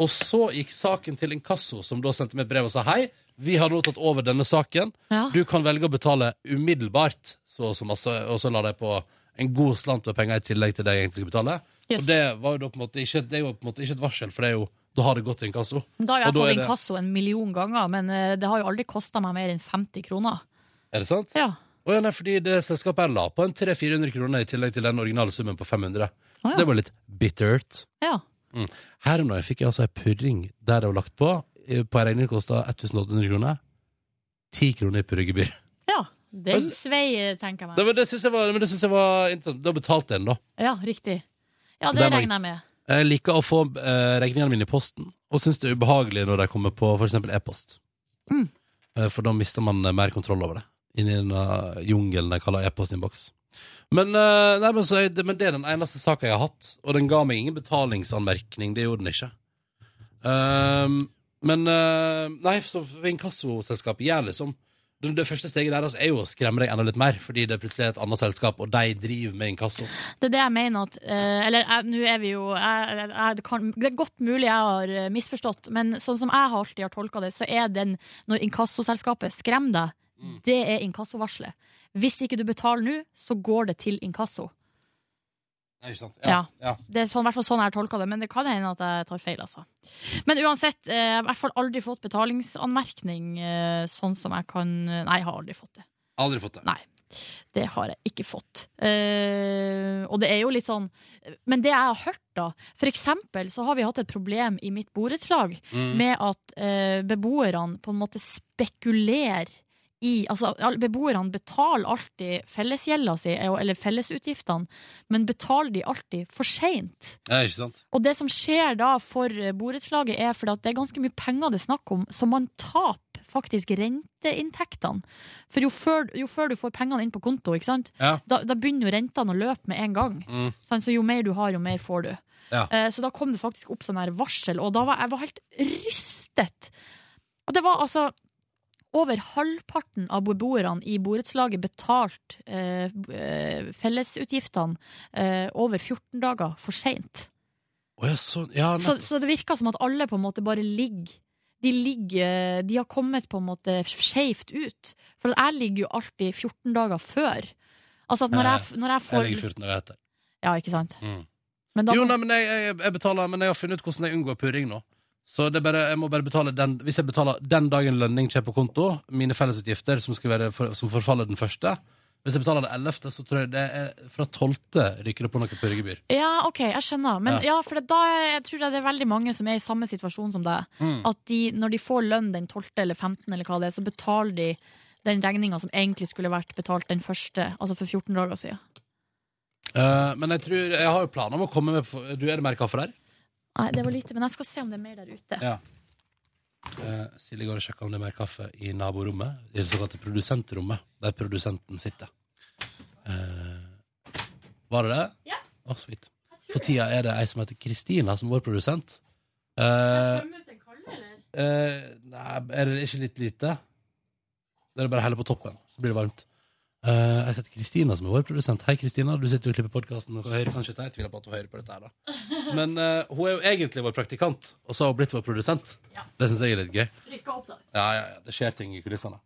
Og så gikk saken til inkasso, som da sendte meg et brev og sa hei, vi har nå tatt over denne saken. Ja. Du kan velge å betale umiddelbart, så så masse, og så la de på en god slant med penger i tillegg til det jeg egentlig skulle betale. Yes. Og det var jo da på en måte ikke, det er jo på en måte ikke et varsel, for det er jo, da har det gått til inkasso. Da har jeg fått inkasso en million ganger, men eh, det har jo aldri kosta meg mer enn 50 kroner. Er det sant? Ja. Oh, ja, nei, fordi det selskapet jeg la på en 300-400 kroner i tillegg til den originale summen på 500. Å, Så det var litt bittert. ja. Her om dagen fikk jeg altså en purring der det var lagt på. eh, På en regning kosta 1800 kroner. 10 kroner i purregebyr. ja. Den svei, eh, tenker jeg meg. meg. men det syns jeg var, men det synes jeg var. Da betalte jeg den, da. Ja, riktig. Ja, det Der regner jeg med. Jeg liker å få eh, regningene mine i posten, og syns det er ubehagelig når de kommer på eksempel e-post. Mm. Eh, for da mister man mer kontroll over det. Inni den uh, jungelen jeg kaller e-postinnboks. Men, eh, nei, men, så det, men det er den eneste saka jeg har hatt, og den ga meg ingen betalingsanmerkning. Det gjorde den ikke. Um, men eh, Nei, så inkassoselskapet gjør liksom det, det første steget deres er jo å skremme deg enda litt mer, fordi det plutselig er et annet selskap, og de driver med inkasso. Det er det jeg mener at eh, Eller nå er vi jo jeg, jeg, det, kan, det er godt mulig jeg har misforstått, men sånn som jeg alltid har tolka det, så er den når inkassoselskapet skremmer deg, Mm. det er inkassovarselet. Hvis ikke du betaler nå, så går det til inkasso. Nei, ikke sant? Ja. ja. Det er sånn, i hvert fall sånn jeg har tolka det, men det kan hende at jeg tar feil. Altså. Men uansett, eh, jeg har i hvert fall aldri fått betalingsanmerkning eh, sånn som jeg kan Nei, jeg har aldri fått det. Aldri fått det. Nei. Det har jeg ikke fått. Eh, og det er jo litt sånn Men det jeg har hørt, da For eksempel så har vi hatt et problem i mitt borettslag Mm. med at eh, beboerne på en måte spekulerer i Altså, beboerne betaler alltid fellesgjelda si, eller fellesutgiftene, men betaler de alltid for seint. Ja, ikke sant? Og det som skjer da for borettslaget, er fordi at det er ganske mye penger det er snakk om, så man taper faktisk renteinntektene. For jo før, jo før du får pengene inn på konto, ikke sant? Ja. Da, da begynner jo rentene å løpe med en gang. Mm. Så jo mer du har, jo mer får du. Ja. Eh, Så da kom det faktisk opp sånn her varsel, og da var jeg var helt rystet. Og det var altså over halvparten av beboerne i borettslaget betalt eh, eh, fellesutgiftene eh, over 14 dager for seint. Å ja. Ja, Så, så det virker som at alle på en måte bare ligger de, ligger, de har kommet på en måte skjevt ut. For jeg ligger jo alltid 14 dager før. Altså at når jeg, når jeg Jeg ligger 14 dager etter. Ja, ikke sant? Mm. Men da Jo, nei, men jeg, jeg, jeg betaler Men jeg har funnet ut hvordan jeg unngår purring nå. Så det er bare, jeg må bare betale den Hvis jeg betaler den dagen lønning kommer på konto, mine fellesutgifter som, skal være for, som forfaller den første Hvis jeg betaler den ellevte, så tror jeg det er fra 12. ryker det på noe purregebyr. Ja, ok, jeg skjønner. Men ja, for da jeg tror jeg det er veldig mange som er i samme situasjon som deg. Mm. At de, når de får lønn den 12. eller 15., eller hva det er, så betaler de den regninga som egentlig skulle vært betalt den første, altså for 14 dager siden. Uh, men jeg tror Jeg har jo planer om å komme med Du, er det mer kaffe der? Nei, det var lite, men jeg skal se om det er mer der ute. Ja. Eh, Silje går og sjekker om det er mer kaffe i naborommet, i det såkalte produsentrommet, der produsenten sitter. Eh, var det det? Ja. Å, sweet. For tida er det ei som heter Kristina, som er vår produsent. Eh, Tømme ut en kalde, eller? eh, nei, er det ikke litt lite? Det er bare å helle på toppen, så blir det varmt. Eh, jeg setter Kristina som er vår produsent. Hei, Kristina. Du sitter jo og klipper podkasten. Og hører kanskje dette. Jeg tviler på at hun hører på dette her, da. Men uh, hun er jo egentlig vår praktikant, og så har hun blitt vår produsent. Ja. Det syns jeg er litt gøy. Rykka opp, da. Ja, ja, ja. Det skjer ting i kulissene.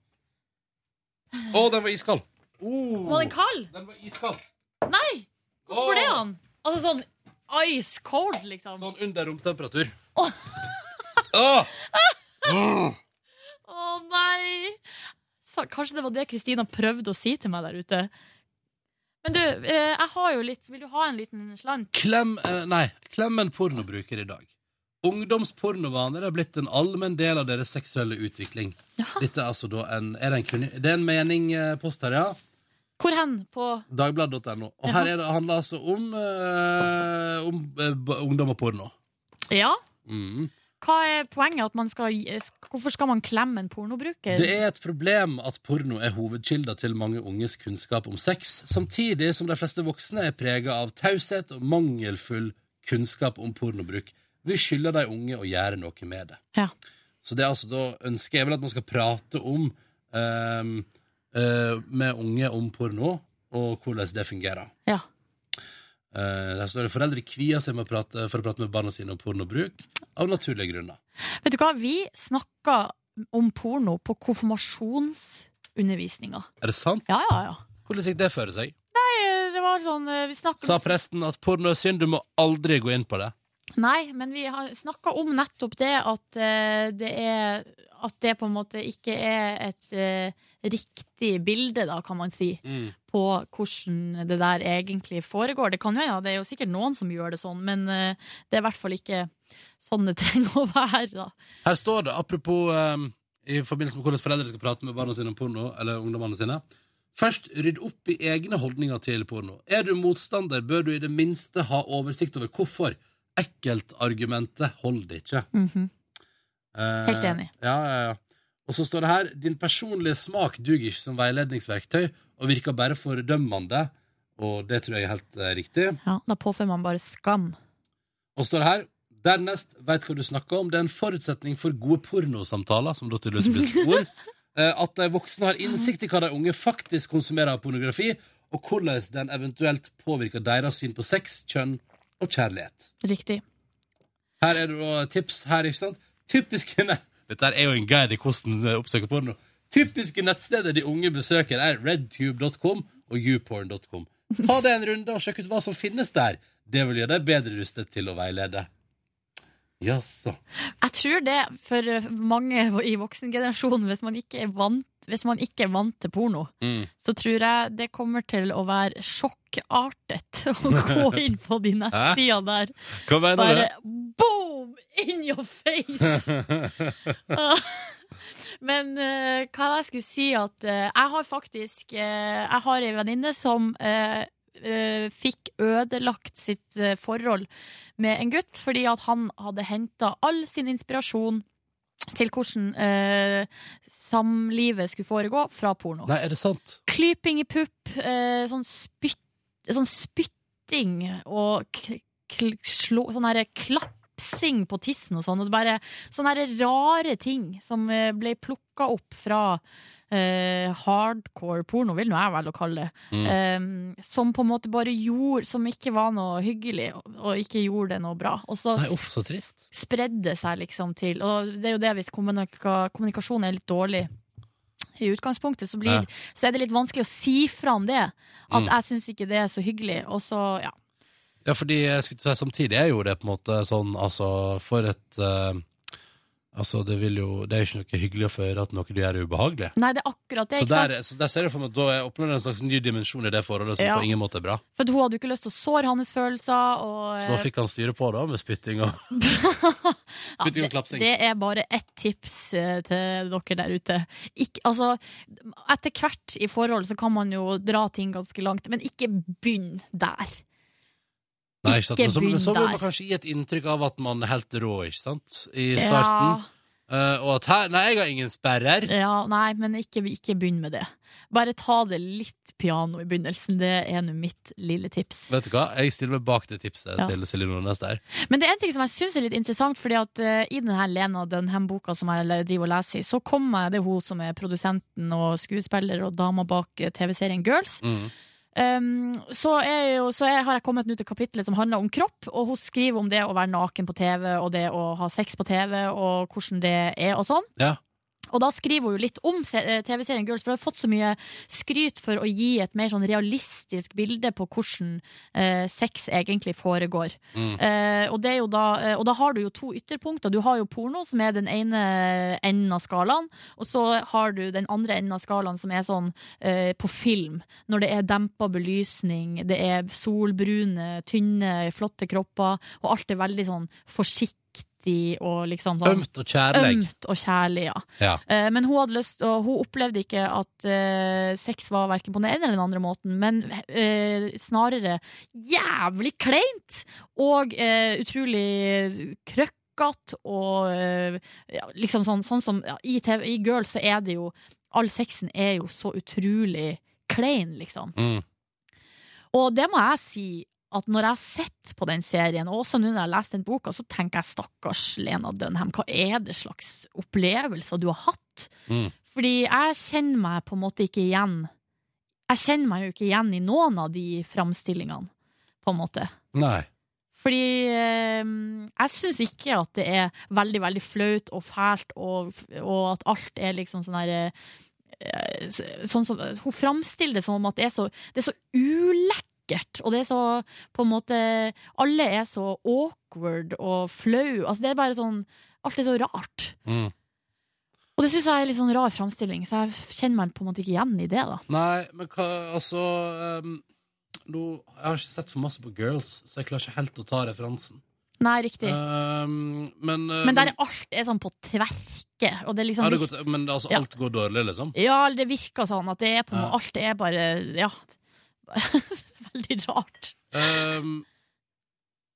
Å, den var iskald! Oh, Var den kald? den var iskald. Nei! Hvorfor går det han? an? Altså sånn ice cold, liksom. Sånn under romtemperatur. Åh. Åh! oh. Å nei! Kanskje det var det Kristina prøvde å si til meg der ute. Men du, eh, jeg har jo litt Vil du ha en liten slant? Klem eh, Nei, klem en pornobruker i dag. Ungdomspornovaner er blitt en allmenn del av deres seksuelle utvikling. Ja. Dette er altså da en Er det en, det er en mening-post her, ja? Hvor hen? På Dagbladet.no. Og her er det, handler altså om, eh, om eh, ungdom og porno. Ja? Mm. Hva er poenget? At man skal, hvorfor skal man klemme en pornobruker? Det er et problem at porno er hovedkilda til mange unges kunnskap om sex, samtidig som de fleste voksne er prega av taushet og mangelfull kunnskap om pornobruk. Vi skylder de unge å gjøre noe med det. Ja. Så det er altså da ønsker jeg vel at man skal prate om um, uh, med unge om porno, og hvordan det fungerer. Ja. Eh, der står det foreldre kvier seg med å prate, for å prate med barna sine om pornobruk, av naturlige grunner. Vet du hva, vi snakka om porno på konfirmasjonsundervisninga. Er det sant? Ja, ja, ja. Hvordan gikk det for seg? Nei, det var sånn eh, Vi snakket... Sa presten at porno er synd, du må aldri gå inn på det. Nei, men vi har snakka om nettopp det at uh, det er At det på en måte ikke er et eh, riktig bilde, da, kan man si, Mm. på hvordan det der egentlig foregår. Det kan jo ja, det er jo sikkert noen som gjør det sånn, men uh, det er i hvert fall ikke sånn det trenger å være, da. Her står det, apropos um, i forbindelse med hvordan foreldre skal prate med barna sine om porno, eller ungdommene sine. Først, rydd opp i egne holdninger til porno. Er du motstander, bør du i det minste ha oversikt over hvorfor. Ekkeltargumentet holder ikke. Mhm. Eh, Helt enig. Ja, ja, ja. Og så står det her din personlige smak duger ikke som veiledningsverktøy og virker bare fordømmende. Og det tror jeg er helt eh, riktig. Ja, da påfører man bare skam. Og så står det her Dernest, veit hva du snakker om. Det er en forutsetning for gode pornosamtaler, som da tydeligvis blir et ord. eh, At de voksne har innsikt i hva de unge faktisk konsumerer av pornografi, og hvordan den eventuelt påvirker deres syn på sex, kjønn og kjærlighet. Riktig. Her er det da tips. her, ikke sant? Typiske ne Dette er jo en guide i hvordan eh, oppsøke porno. Typiske nettsteder de unge besøker, er redtube.com og youporn.com. Ta det en runde og sjekk ut hva som finnes der. Det vil gjøre deg bedre rustet til å veilede. Jaså. Jeg tror det for mange i voksengenerasjonen, hvis man ikke er vant, hvis man ikke er vant til porno, Mm. så tror jeg det kommer til å være sjokkartet å gå inn på de nettsidene der. Hva mener Bare du? boom! In your face! Ah. Men uh, hva jeg skulle si at uh, Jeg har faktisk uh, Jeg har ei venninne som eh, fikk ødelagt sitt eh, forhold med en gutt fordi at han hadde henta all sin inspirasjon til hvordan eh, samlivet skulle foregå, fra porno. Nei, er det sant? Klyping i pupp, eh, sånn, spyt, sånn spytting og slå, sånn her klapsing på tissen og sånn. Og bare sånne rare ting som eh, ble plukka opp fra eh, hardcore porno, vil nå jeg vel å kalle det. Eh, som på en måte bare gjorde Som ikke var noe hyggelig, og, og ikke gjorde det noe bra. Og så Nei, uff, så trist. spredde seg liksom til Og det er jo det hvis kommunika kommunikasjon er litt dårlig i utgangspunktet, så, blir, Ja. så er det litt vanskelig å si fra om det. At Mm. jeg syns ikke det er så hyggelig. Og så, ja. Ja, fordi jeg skulle si, samtidig er jo det på en måte sånn, altså, for et eh, Altså, det jo Det er jo ikke noe hyggelig å få høre at noe du gjør, er ubehagelig. Nei, det er akkurat det. Så der, sant? så der ser du for meg at da åpner det en slags ny dimensjon i det forholdet som Ja. på ingen måte er bra. For hun hadde jo ikke lyst til å såre hans følelser. Og, Så da fikk han styre på da, med spytting og Ja, og klapsing. det er bare ett tips eh, til dere der ute. Ikke, altså, etter hvert i forhold så kan man jo dra ting ganske langt, men ikke begynn der. Nei, ikke sant? Men så, men så vil man kanskje gi et inntrykk av at man er helt rå, ikke sant? I starten. Ja, Uh, og at her Nei, jeg har ingen sperrer. ja, nei, men ikke, ikke begynn med det. Bare ta det litt piano i begynnelsen. Det er nå mitt lille tips. Vet du hva? Jeg stiller meg bak det tipset Ja. til Silje Nordnes der. Men det er en ting som jeg syns er litt interessant, fordi at uh, i denne Lena Dunham-boka som jeg driver og leser i, så kommer det hun som er produsenten og skuespiller og dama bak eh, TV-serien Girls. Mm. Um, så jo, så er, har jeg kommet nå til kapittelet som handler om kropp, og hun skriver om det å være naken på TV, og det å ha sex på TV, og hvordan det er og sånn. Ja. Og da skriver hun jo litt om eh, TV-serien Girls, for hun har fått så mye skryt for å gi et mer sånn realistisk bilde på hvordan eh, sex egentlig foregår. Mm. Eh, og, da, eh, og da har du jo to ytterpunkter. Du har jo porno, som er den ene enden av skalaen, og så har du den andre enden av skalaen, som er sånn eh, på film. Når det er dempa belysning, det er solbrune, tynne, flotte kropper, og alt er veldig sånn forsiktig forsiktig og liksom sånn Ømt og kjærlig. Ømt og kjærlig, ja. Ja. Eh, Men hun hadde lyst Og hun opplevde ikke at eh, sex var hverken på den ene eller den andre måten, men eh, snarere jævlig kleint og eh, utrolig krøkk og eh, ja, liksom sånn, sånn som ja, i, TV, I Girls så er det jo All sexen er jo så utrolig klein, liksom. Mm. Og det må jeg si at når jeg har sett på den serien, og også nå når jeg har lest den boka, så tenker jeg stakkars Lena Dunham, hva er det slags opplevelser du har hatt? Mm. Fordi jeg kjenner meg på en måte ikke igjen Jeg kjenner meg jo ikke igjen i noen av de framstillingene, på en måte. Nei. Fordi eh, jeg syns ikke at det er veldig, veldig flaut og fælt, og, og at alt er liksom sånn her eh, Sånn som Hun framstiller det som om at det er så, det er så ulekkert, og det er så på en måte Alle er så awkward og flau. Altså, det er bare sånn Alt er så rart. Mm. Og det syns jeg er litt sånn rar framstilling, så jeg kjenner meg på en måte ikke igjen i det, da. Nei, men hva Altså um, nå, Jeg har ikke sett for masse på Girls, så jeg klarer ikke helt å ta referansen. Nei, riktig. Um, men uh, Men der er alt er sånn på tverke, og det er liksom ja, det går, Men altså, Ja. alt går dårlig, liksom? Ja, det virker sånn at det er på Ja. Alt er bare Ja. Veldig rart. Um,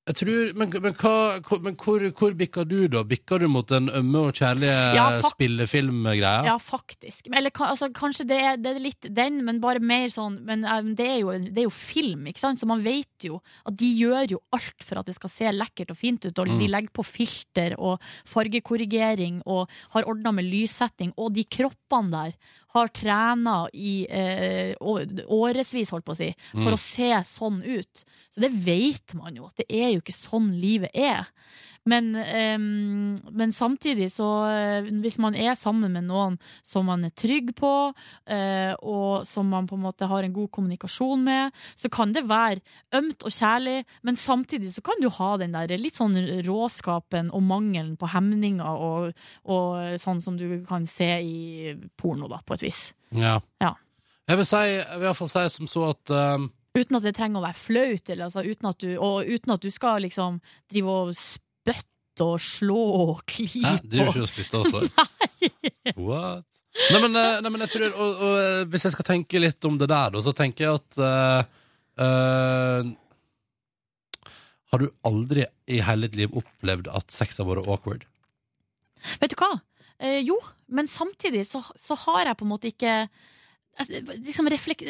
jeg tror Men, men, hva, men hvor, hvor bikker du, da? Bikker du mot den ømme og kjærlige Ja, spillefilmgreia? Ja, faktisk. Eller altså, kanskje det er, det er litt den, men bare mer sånn Men um, det, er jo, det er jo film, ikke sant? Så man vet jo at de gjør jo alt for at det skal se lekkert og fint ut. Og Mm. de legger på filter og fargekorrigering og har ordna med lyssetting. Og de kroppene der har trena i eh, årevis, holdt på å si, for Mm. å se sånn ut. Så det vet man jo, at det er jo ikke sånn livet er. Men, um, men samtidig så eh, Hvis man er sammen med noen som man er trygg på, uh, og som man på en måte har en god kommunikasjon med, så kan det være ømt og kjærlig, men samtidig så kan du ha den der litt sånn råskapen og mangelen på hemninger og, og sånn som du kan se i porno, da, på et vis. Ja. Ja. Jeg vil, si, jeg vil i si som så at ehm, Uten at det trenger å være flaut, eller, altså, uten at du, og uten at du skal liksom drive og spytte og slå og Hæ? klype. Driver ikke og spytter også? What? Nei, men, eh, nei, men jeg tror og, og, eh, Hvis jeg skal tenke litt om det der, da, så tenker jeg at uh, uh, Har du aldri i hele ditt liv opplevd at sex har vært awkward? Vet du hva? Eh, jo, men samtidig så, så har jeg på en måte ikke eh, liksom reflekt...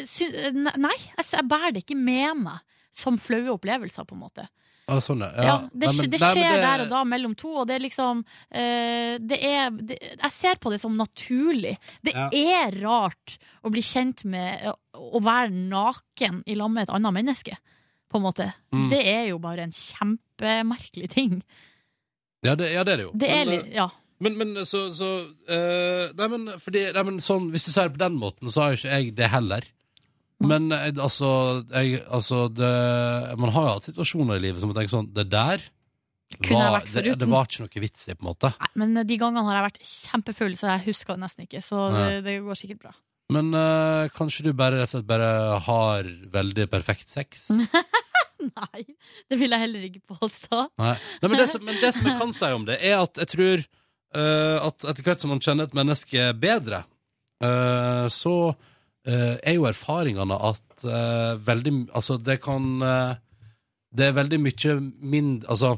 Nei, jeg, jeg bærer det ikke med meg som flaue opplevelser, på en måte. Ah, sånn, ja. Ja, det, Nei, men- det skjer nei, det- der og da mellom to, og det er liksom eh, Det er det, Jeg ser på det som naturlig. Det Ja. er rart å bli kjent med å, være naken i lag med et annet menneske, på en måte. Mm. Det er jo bare en kjempemerkelig ting. Ja, det, ja, det er det jo. Det er Men, Ja. Men, men så, så uh, Nei, men fordi nei, men sånn, Hvis du sier det på den måten, så har jo ikke jeg det heller. Men eh, altså, jeg, altså det, Man har jo hatt situasjoner i livet som man tenker sånn Det der var, det, det var ikke noe vits i, på en måte. Nei, men de gangene har jeg vært kjempefull, så jeg husker det nesten ikke. Så det, det går sikkert bra. Men eh, kanskje du bare rett og slett bare har veldig perfekt sex? Nei, det vil jeg heller ikke påstå. Nei. Nei, men, det som, men det som jeg kan si om det, er at jeg tror eh, at etter hvert som man kjenner et menneske bedre, eh, så eh, er jo erfaringene at eh, veldig Altså, det kan eh, Det er veldig mye mindre Altså,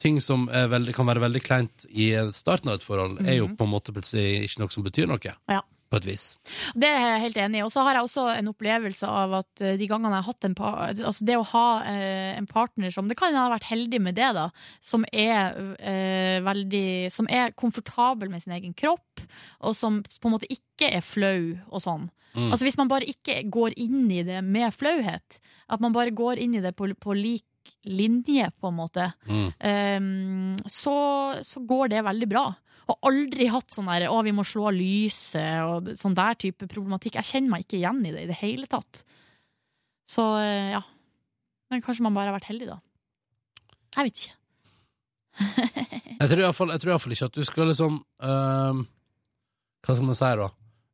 ting som veldig, kan være veldig kleint i starten av et forhold, er jo på en måte plutselig ikke noe som betyr noe. Ja. På et vis. Det er jeg helt enig i. Og så har jeg også en opplevelse av at eh, de gangene jeg har hatt en pa Altså det å ha eh, en partner som Det kan jeg ha vært heldig med det, da. Som er eh, veldig Som er komfortabel med sin egen kropp, og som på en måte ikke er flau og sånn. Mm. Altså Hvis man bare ikke går inn i det med flauhet, at man bare går inn i det på, på lik linje, på en måte, Mm. Ehm, så, så går det veldig bra. Og aldri hatt sånn der 'å, vi må slå av lyset' og sånn der type problematikk. Jeg kjenner meg ikke igjen i det i det hele tatt. Så eh, ja. Men kanskje man bare har vært heldig, da. Jeg vet ikke. Jeg tror iallfall, ikke at du skal liksom uh, Hva skal man si, da?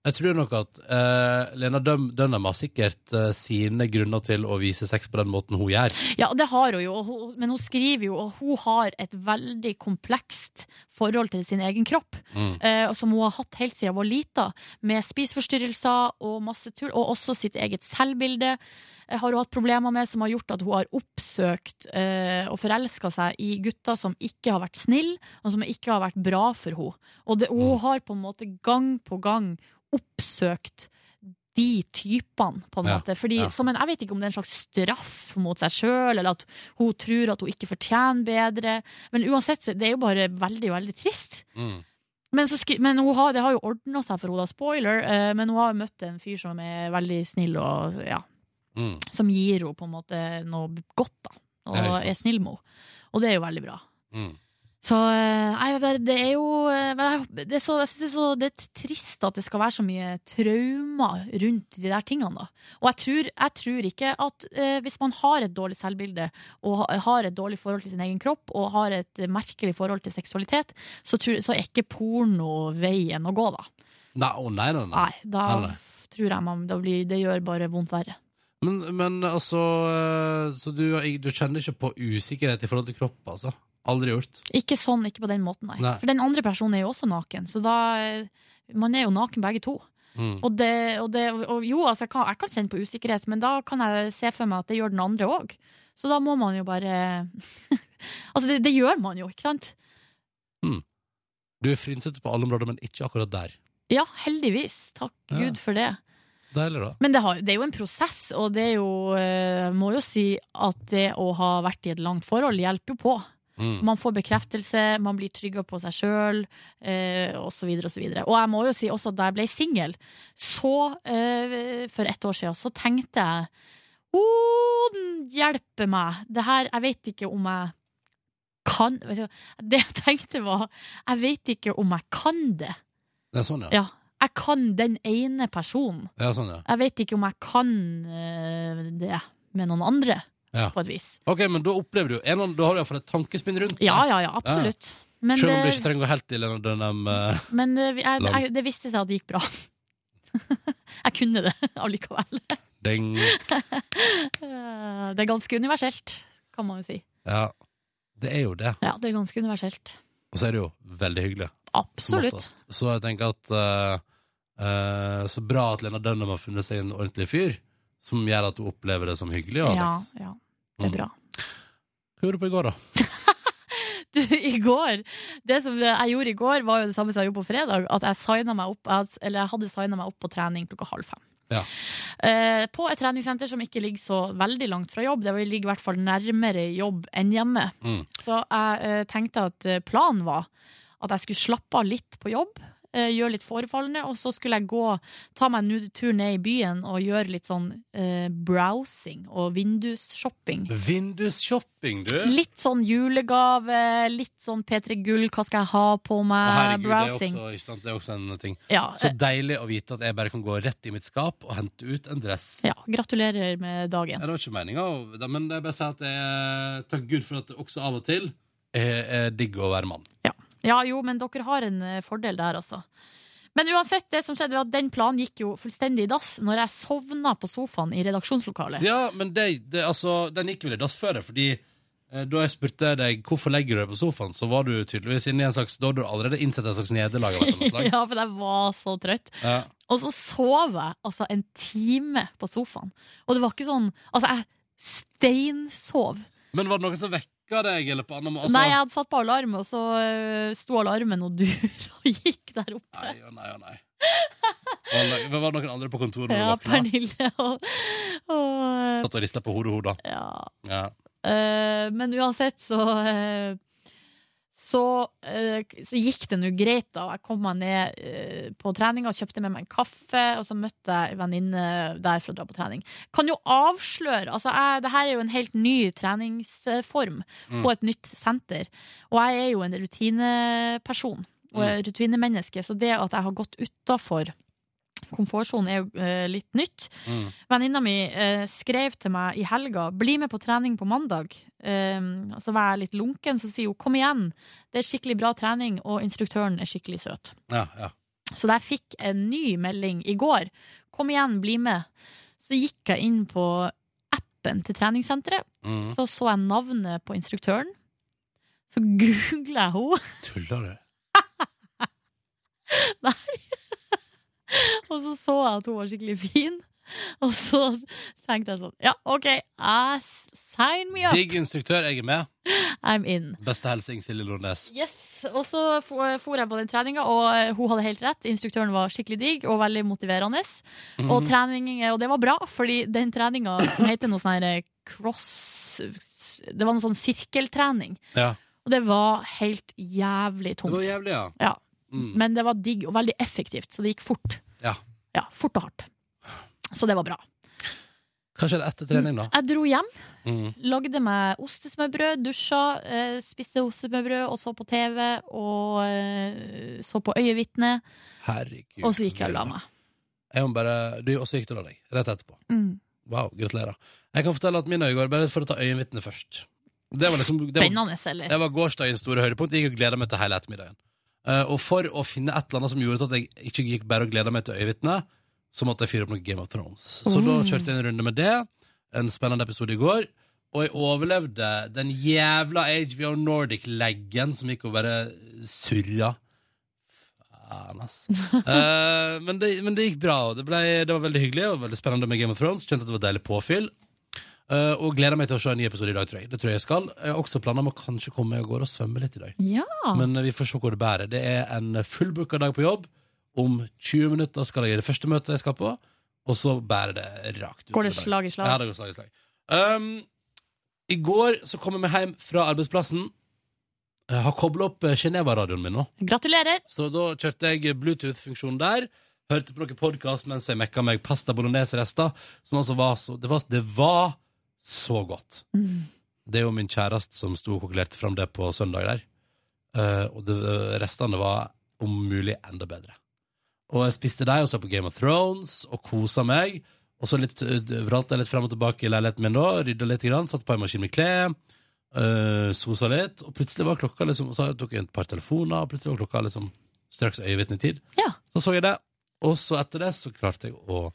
Jeg tror nok at eh, Lena Døm Dunham har sikkert eh, sine grunner til å vise sex på den måten hun gjør. Ja, det har hun jo, og hun- men hun skriver jo at hun har et veldig komplekst forhold til sin egen kropp, Mm. eh, som hun har hatt helt siden hun var lita, med spiseforstyrrelser og masse tull, og også sitt eget selvbilde har hun hatt problemer med, som har gjort at hun har oppsøkt eh, og forelska seg i gutter som ikke har vært snille, og som ikke har vært bra for henne. Og det, hun har på en måte gang på gang oppsøkt de typene, på en Ja, måte. Fordi, ja. som en, jeg vet ikke om det er en slags straff mot seg sjøl, eller at hun tror at hun ikke fortjener bedre. Men uansett, det er jo bare veldig, veldig trist. Mm. Men, men har, det har jo ordna seg for henne. Spoiler. Eh, men hun har jo møtt en fyr som er veldig snill, og ja, Mm. som gir henne på en måte noe godt, da. Og Ja, er snill med henne. Og det er jo veldig bra. Mm. Så eh, nei, det er jo eh, det er så, Jeg syns det er så det er trist at det skal være så mye traumer rundt de der tingene. da Og jeg tror, jeg tror ikke at eh, hvis man har et dårlig selvbilde og har et dårlig forhold til sin egen kropp og har et merkelig forhold til seksualitet, så, tror, så er ikke porno veien å gå, da. Nei, oh, nei, nei, nei. Nei, da Nei, tror jeg man blir, Det gjør bare vondt verre. Men, men altså eh, Så du, du kjenner ikke på usikkerhet i forhold til kropp, altså? Aldri gjort? Ikke sånn, ikke på den måten, nei. Nei. For den andre personen er jo også naken, så da eh, Man er jo naken begge to. Mm. Og, det, og, det, og jo, altså, jeg, kan, jeg kan kjenne på usikkerhet, men da kan jeg se for meg at det gjør den andre òg. Så da må man jo bare Altså, det, det gjør man jo, ikke sant? Du er frynsete på alle områder, men ikke akkurat der. Ja, heldigvis. Takk Ja. Gud for det. Deilig, da. Men det, har, det er jo en prosess, og det er jo eh, Må jo si at det å ha vært i et langt forhold hjelper jo på. Mm. Man får bekreftelse, man blir tryggere på seg sjøl, eh, osv. osv. Og og jeg må jo si også at da jeg ble singel, så eh, for ett år siden, så tenkte jeg Å, den hjelper meg. Det her Jeg vet ikke om jeg kan Det jeg tenkte var Jeg vet ikke om jeg kan det. Det er sånn, ja. Ja. Jeg kan den ene personen. Ja, sånn, ja. Jeg vet ikke om jeg kan eh, det med noen andre, Ja. på et vis. Ok, men da opplever du en, eller annen- Da har du iallfall et tankespinn rundt det. Ja, ja, ja, absolutt. Men, Selv om du det- ikke trenger å gå helt til en Dunham eh, Men eh, jeg, jeg, det viste seg at det gikk bra. jeg kunne det allikevel. ding. Eh, Det er ganske universelt, kan man jo si. Ja, det er jo det. Ja, det er ganske universelt. Og så er det jo veldig hyggelig. som Absolutt. oftest. Så jeg tenker at eh, eh, Så bra at Lena Dunham har funnet seg en ordentlig fyr som gjør at hun opplever det som hyggelig Ja, ja, det er Mm. bra. Hva gjorde du på i går, da? Du, i går Det som jeg gjorde i går, var jo det samme som jeg gjorde på fredag. At jeg, opp, jeg hadde signa meg opp på trening klokka halv fem. Ja. Uh, på et treningssenter som ikke ligger så veldig langt fra jobb. Det ligger i hvert fall nærmere jobb enn hjemme. Mm. Så jeg uh, tenkte at planen var at jeg skulle slappe av litt på jobb. Eh, gjøre litt forefallende, og så skulle jeg gå ta meg en tur ned i byen og gjøre litt sånn eh, browsing og vindusshopping. Vindusshopping, du! Litt sånn julegave, litt sånn P3 Gull, hva skal jeg ha på Å, meg? herregud, det er, browsing. også, det er også en ting. Ja, Så eh, deilig å vite at jeg bare kan gå rett i mitt skap og hente ut en dress. ja, gratulerer med Ja, dagen. det var ikke meninga, men jeg bare sier at jeg takk Gud for at det også av og til er, er digg å være mann. Ja, jo, men dere har en eh, fordel der, altså. Men uansett, det som skjedde var at den planen gikk jo fullstendig i dass når jeg sovna på sofaen i redaksjonslokalet. Ja, men det, det, altså, den gikk vel i dass før det, fordi eh, da jeg spurte deg hvorfor legger du deg på sofaen, så var du tydeligvis inne i en slags Da hadde du allerede innsett en slags nederlag. ja, for jeg var så trøtt. Ja. Og så sov jeg altså en time på sofaen. Og det var ikke sånn Altså, jeg steinsov. Men var det noen som vekka deg, eller på annen måte? Altså, Nei, jeg hadde satt på alarm, og så øh, sto alarmen og dur og gikk der oppe. Nei og nei og nei. Var det, var det noen andre på kontoret Ja. Pernille og, og Satt og rista på hodet hodet. Ja. Ja. Uh, men uansett så eh, så, eh, så gikk det nå greit, da. Jeg kom meg ned eh, på treninga og kjøpte med meg en kaffe, og så møtte jeg ei venninne der for å dra på trening. Kan jo avsløre altså jeg, Det her er jo en helt ny treningsform Mm. på et nytt senter. Og jeg er jo en rutineperson og Mm. rutinemenneske, så det at jeg har gått utafor komfortsonen, er jo eh, litt nytt. Mm. Venninna mi eh, skrev til meg i helga 'bli med på trening på mandag'. Um, så var jeg litt lunken, så sier hun 'kom igjen', det er skikkelig bra trening, og instruktøren er skikkelig søt. Ja, ja. Så jeg fikk en ny melding i går, kom igjen, bli med, så gikk jeg inn på appen til treningssenteret. Mm. Så så jeg navnet på instruktøren. Så googla jeg henne, Tuller du? og så så jeg at hun var skikkelig fin. Og så tenkte jeg sånn Ja, OK, ass, sign me up! Digg instruktør, jeg er med. I'm in. Beste hilsen Silje Nordnes. Yes, Og så for jeg på den treninga, og eh, hun hadde helt rett. Instruktøren var skikkelig digg og veldig motiverende. Mhm. Og, trening, og det var bra, fordi den treninga som heter noe sånn cross Det var noe sånn sirkeltrening. Ja. Og det var helt jævlig Det var jævlig, ja. Ja. Mm. Men det var digg og veldig effektivt, så det gikk fort. Ja. Ja, fort og hardt. Så det var bra. Hva skjedde etter trening, da? Jeg dro hjem, Mm. lagde meg ostesmørbrød, dusja, eh, spiste ostesmørbrød og så på TV og eh, så på Øyevitne, Herregud. og så gikk jeg og la meg. Jeg må bare, du, og så gikk du og la deg, rett etterpå. Mm. Wow, gratulerer. Jeg kan fortelle at min øye går, bare for å ta øyevitne først. Det var liksom det var, Spennende, eller? det var gårsdagens store høydepunkt. Jeg gikk og gleda meg til hele ettermiddagen. Eh, og for å finne et eller annet som gjorde at jeg ikke gikk bare og gleda meg til øyevitne, så måtte jeg fyre opp noe Game of Thrones. Så da Oh. kjørte jeg en runde med det. En spennende episode i går. Og jeg overlevde den jævla HBO Nordic-leggen som gikk og bare surra. Faen, ass. uh, men, det, men det gikk bra, det, ble, det var veldig hyggelig og veldig spennende med Game of Thrones. Kjente at det var deilig påfyll. Eh, og gleder meg til å se en ny episode i dag, tror jeg. Det tror jeg jeg skal. Jeg har også planer om å kanskje komme meg av gårde og svømme litt i dag. Ja. Men eh, vi får se hvor det bærer. Det er en fullbooka dag på jobb. Om 20 minutter skal jeg i det første møtet jeg skal på, og så bærer det rakt ut. Går det slag i slag? Ja, det går slag i slag. Um, I går så kom jeg meg hjem fra arbeidsplassen. Jeg har kobla opp eh, Geneva-radioen min nå. Gratulerer! Så da kjørte jeg Bluetooth-funksjonen der. Hørte på noen podkast mens jeg mekka meg pasta bolognese-rester. Som altså var så Det var, det var så godt. Mm. Det er jo min kjæreste som sto og kokkelerte fram det på søndag der. Eh, og det, restene var om mulig enda bedre. Og jeg spiste deg og så på Game of Thrones og kosa meg. Og så litt, eh, vralta jeg litt frem og tilbake i leiligheten min da, rydda litt, grann, satt på en maskin med klær. Uh, sosa litt, og plutselig var klokka liksom Så tok jeg et par telefoner, og plutselig var klokka liksom straks øyevitnetid. Ja. Så så jeg det, og så etter det så klarte jeg å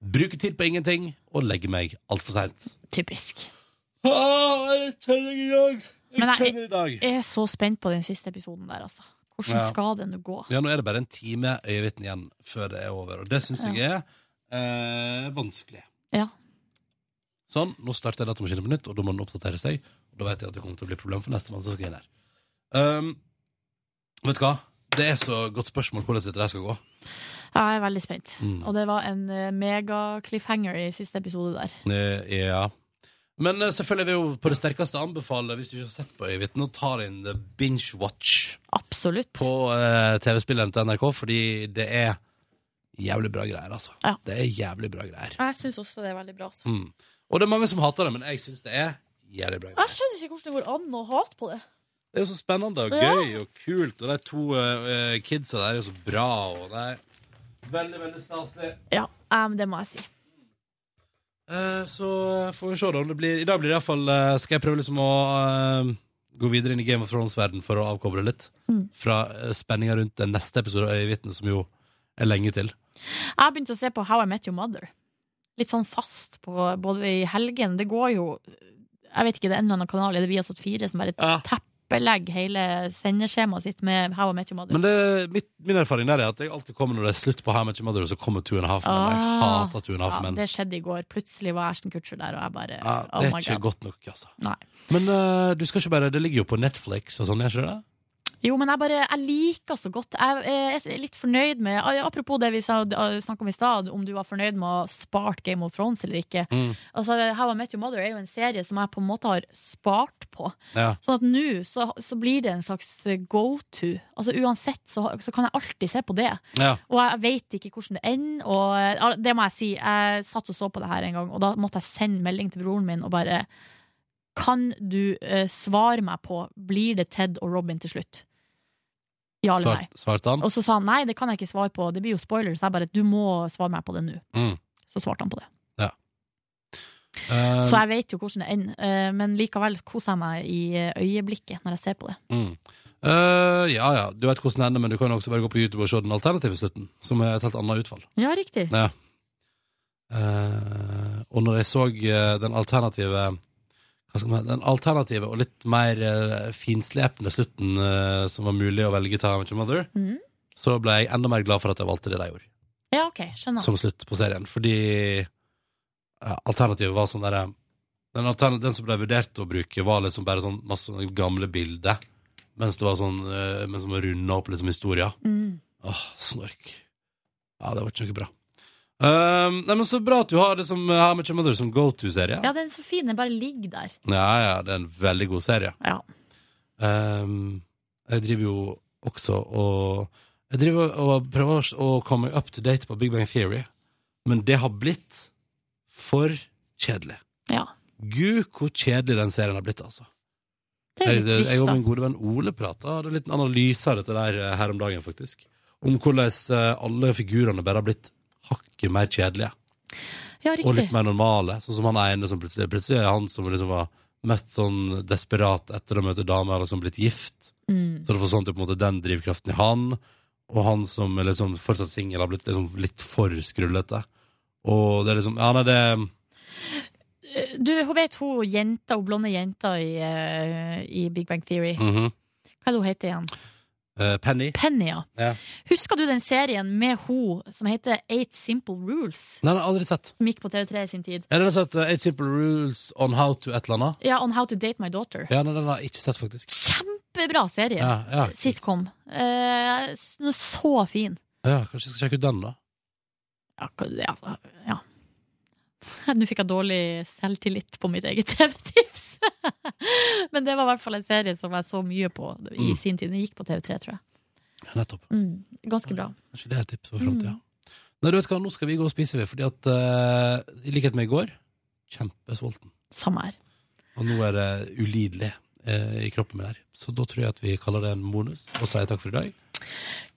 bruke tid på ingenting og legge meg altfor seint. Typisk. Ah, jeg kjenner i dag! Jeg Men jeg- i dag. Jeg er så spent på den siste episoden der, altså. Hvordan Ja. skal det nå gå? Ja, nå er det bare en time øyevitne igjen før det er over, og det syns jeg er eh, vanskelig. Ja. Sånn, nå starter datamaskinen på nytt, og da må den oppdatere seg. Og da vet jeg at det kommer til å bli problem for nestemann som skal inn her. Um, vet du hva? Det er så godt spørsmål hvordan dette der skal gå. Ja, Jeg er veldig spent. Mm. Og det var en eh, mega-cliffhanger i siste episode der. Eh, ja. Men eh, selvfølgelig vil jeg jo på det sterkeste anbefale, hvis du ikke har sett på Øyevitne, å ta inn The binge-watch Absolutt. på eh, TV-spilleren til NRK, fordi det er jævlig bra greier, altså. Ja. Det er jævlig bra greier. Jeg syns også det er veldig bra. Altså. Mm. Og det er mange som hater det, men jeg syns det er jævlig bra greier. Jeg skjønner ikke hvordan det går an å hate på det. Det er jo så spennende og Ja. gøy og kult, og de to uh, kidsa der er jo så bra, og det er veldig, veldig staselig. Ja, um, det må jeg si. Eh, så får vi se da om det blir I dag blir det iallfall uh, Skal jeg prøve liksom å eh, gå videre inn i Game of Thrones-verden for å avkoble litt Mm. fra uh, spenninga rundt den neste episode av Øyevitne, som jo er lenge til. Jeg har begynt å se på How I Met Your Mother. Litt sånn fast på både i helgen. Det går jo Jeg vet ikke, det er en eller annen kanal, er det Viasat 4 som bare Ja. Teppelegger hele sendeskjemaet sitt med How I Met Your Mother. Men det, mitt, min erfaring der er at jeg alltid kommer når det er slutt på How Much Mother, og så kommer Two and a Half Men. Jeg Ah. hater Two and a Half ja, Men. det skjedde i går. Plutselig var Ashton Kutcher der, og jeg bare Ja, Oh det er ikke god. godt nok, altså. Nei. Men uh, du skal ikke bare Det ligger jo på Netflix og sånn, gjør ikke det? Jo, men jeg bare Jeg liker så godt. Jeg, jeg er litt fornøyd med Apropos det vi snakka om i stad, om du var fornøyd med å ha spart Game of Thrones eller ikke. Mm. Altså, How I Met Your Mother er jo en serie som jeg på en måte har spart på. Ja. Sånn at nå så, så blir det en slags go to. Altså Uansett så, så kan jeg alltid se på det. ja. Og jeg vet ikke hvordan det ender. Og det må jeg si. Jeg satt og så på det her en gang, og da måtte jeg sende melding til broren min og bare Kan du eh, svare meg på Blir det Ted og Robin til slutt? Ja eller nei? Svart, svarte han? Og så sa han nei, det kan jeg ikke svare på, det blir jo spoilers. Jeg bare du må svare meg på det nå. Mm. Så svarte han på det. Ja Så jeg vet jo hvordan det ender, uh, men likevel koser jeg meg i eh, øyeblikket når jeg ser på det. mm. Uh, ja ja, du vet hvordan det ender, men du kan også bare gå på YouTube og se den alternative slutten, som er et helt annet utfall. Ja, riktig. Ja. Eh, og når jeg så eh, den alternative Den alternative og litt mer uh, finslepne slutten uh, som var mulig å velge til How Mother, mm. så ble jeg enda mer glad for at jeg valgte det de gjorde, Ja, ok, skjønner. som slutt på serien. Fordi uh, alternativet var sånn derre den, den som ble vurdert å bruke, var liksom bare sånn masse gamle bilder. Mens det var sånn uh, Mens man runda opp liksom historier. Mm. Åh, snork. Ja, det var ikke noe bra. Um, nei, men Så bra at du har det som How Much Mother som go to-serie. Ja, den er så fin, den bare ligger der. Ja, ja, det er en veldig god serie. Ja. Um, jeg driver jo også og Jeg driver og prøver å komme up to date på Big Bang Theory, men det har blitt for kjedelig. Ja. Gud, hvor kjedelig den serien har blitt, altså. Det er litt trist, jeg og min gode venn Ole prata hadde en liten analyse av dette der eh, her om dagen, faktisk. Om hvordan eh, alle figurene bare har blitt hakket mer kjedelige. Ja, Og litt mer normale. Sånn som han ene som plutselig Plutselig er han som liksom var mest sånn desperat etter å møte damer, eller som blitt gift. Mm. Så det får sånn på en måte den drivkraften i han. Og han som er liksom fortsatt singel, har blitt liksom litt for skrullete. Og det er liksom Ja, nei, det Du, hun vet hun jenta, hun blonde jenta i, eh, i Big Bang Theory. mhm. Hva er det hun heter igjen? Eh, Penny. Penny, ja. Ja. Husker du den serien med hun som heter Eight Simple Rules? Nei, den har aldri sett. Som gikk på TV3 i sin tid. Ja, den har sett uh, Eight Simple Rules on How to et eller annet. Ja, On How to Date My Daughter. Ja, nei, den har jeg ikke sett, faktisk. Kjempebra serie. Ja, ja. Sitcom. Uh, så fin. ja Kanskje jeg skal sjekke ut den, da. Ja. Nå fikk jeg dårlig selvtillit på mitt eget TV-tips. Men det var i hvert fall en serie som jeg så mye på i Mm. sin tid. Den gikk på TV3, tror jeg. Ja, nettopp. Mm, ganske bra. Kanskje det er et tips for framtida. Nei, du vet hva, nå skal vi gå og spise, vi, fordi at uh, i likhet med i går, kjempesulten. Samme her. Og nå er det ulidelig uh, i kroppen min her. Så da tror jeg at vi kaller det en bonus, og sier takk for i dag.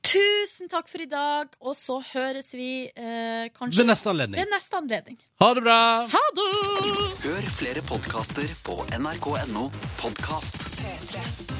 Tusen takk for i dag, og så høres vi eh, kanskje Ved neste anledning. Ved neste anledning. Ha det bra! Ha det! Hør flere podkaster på nrk.no podkast. P3.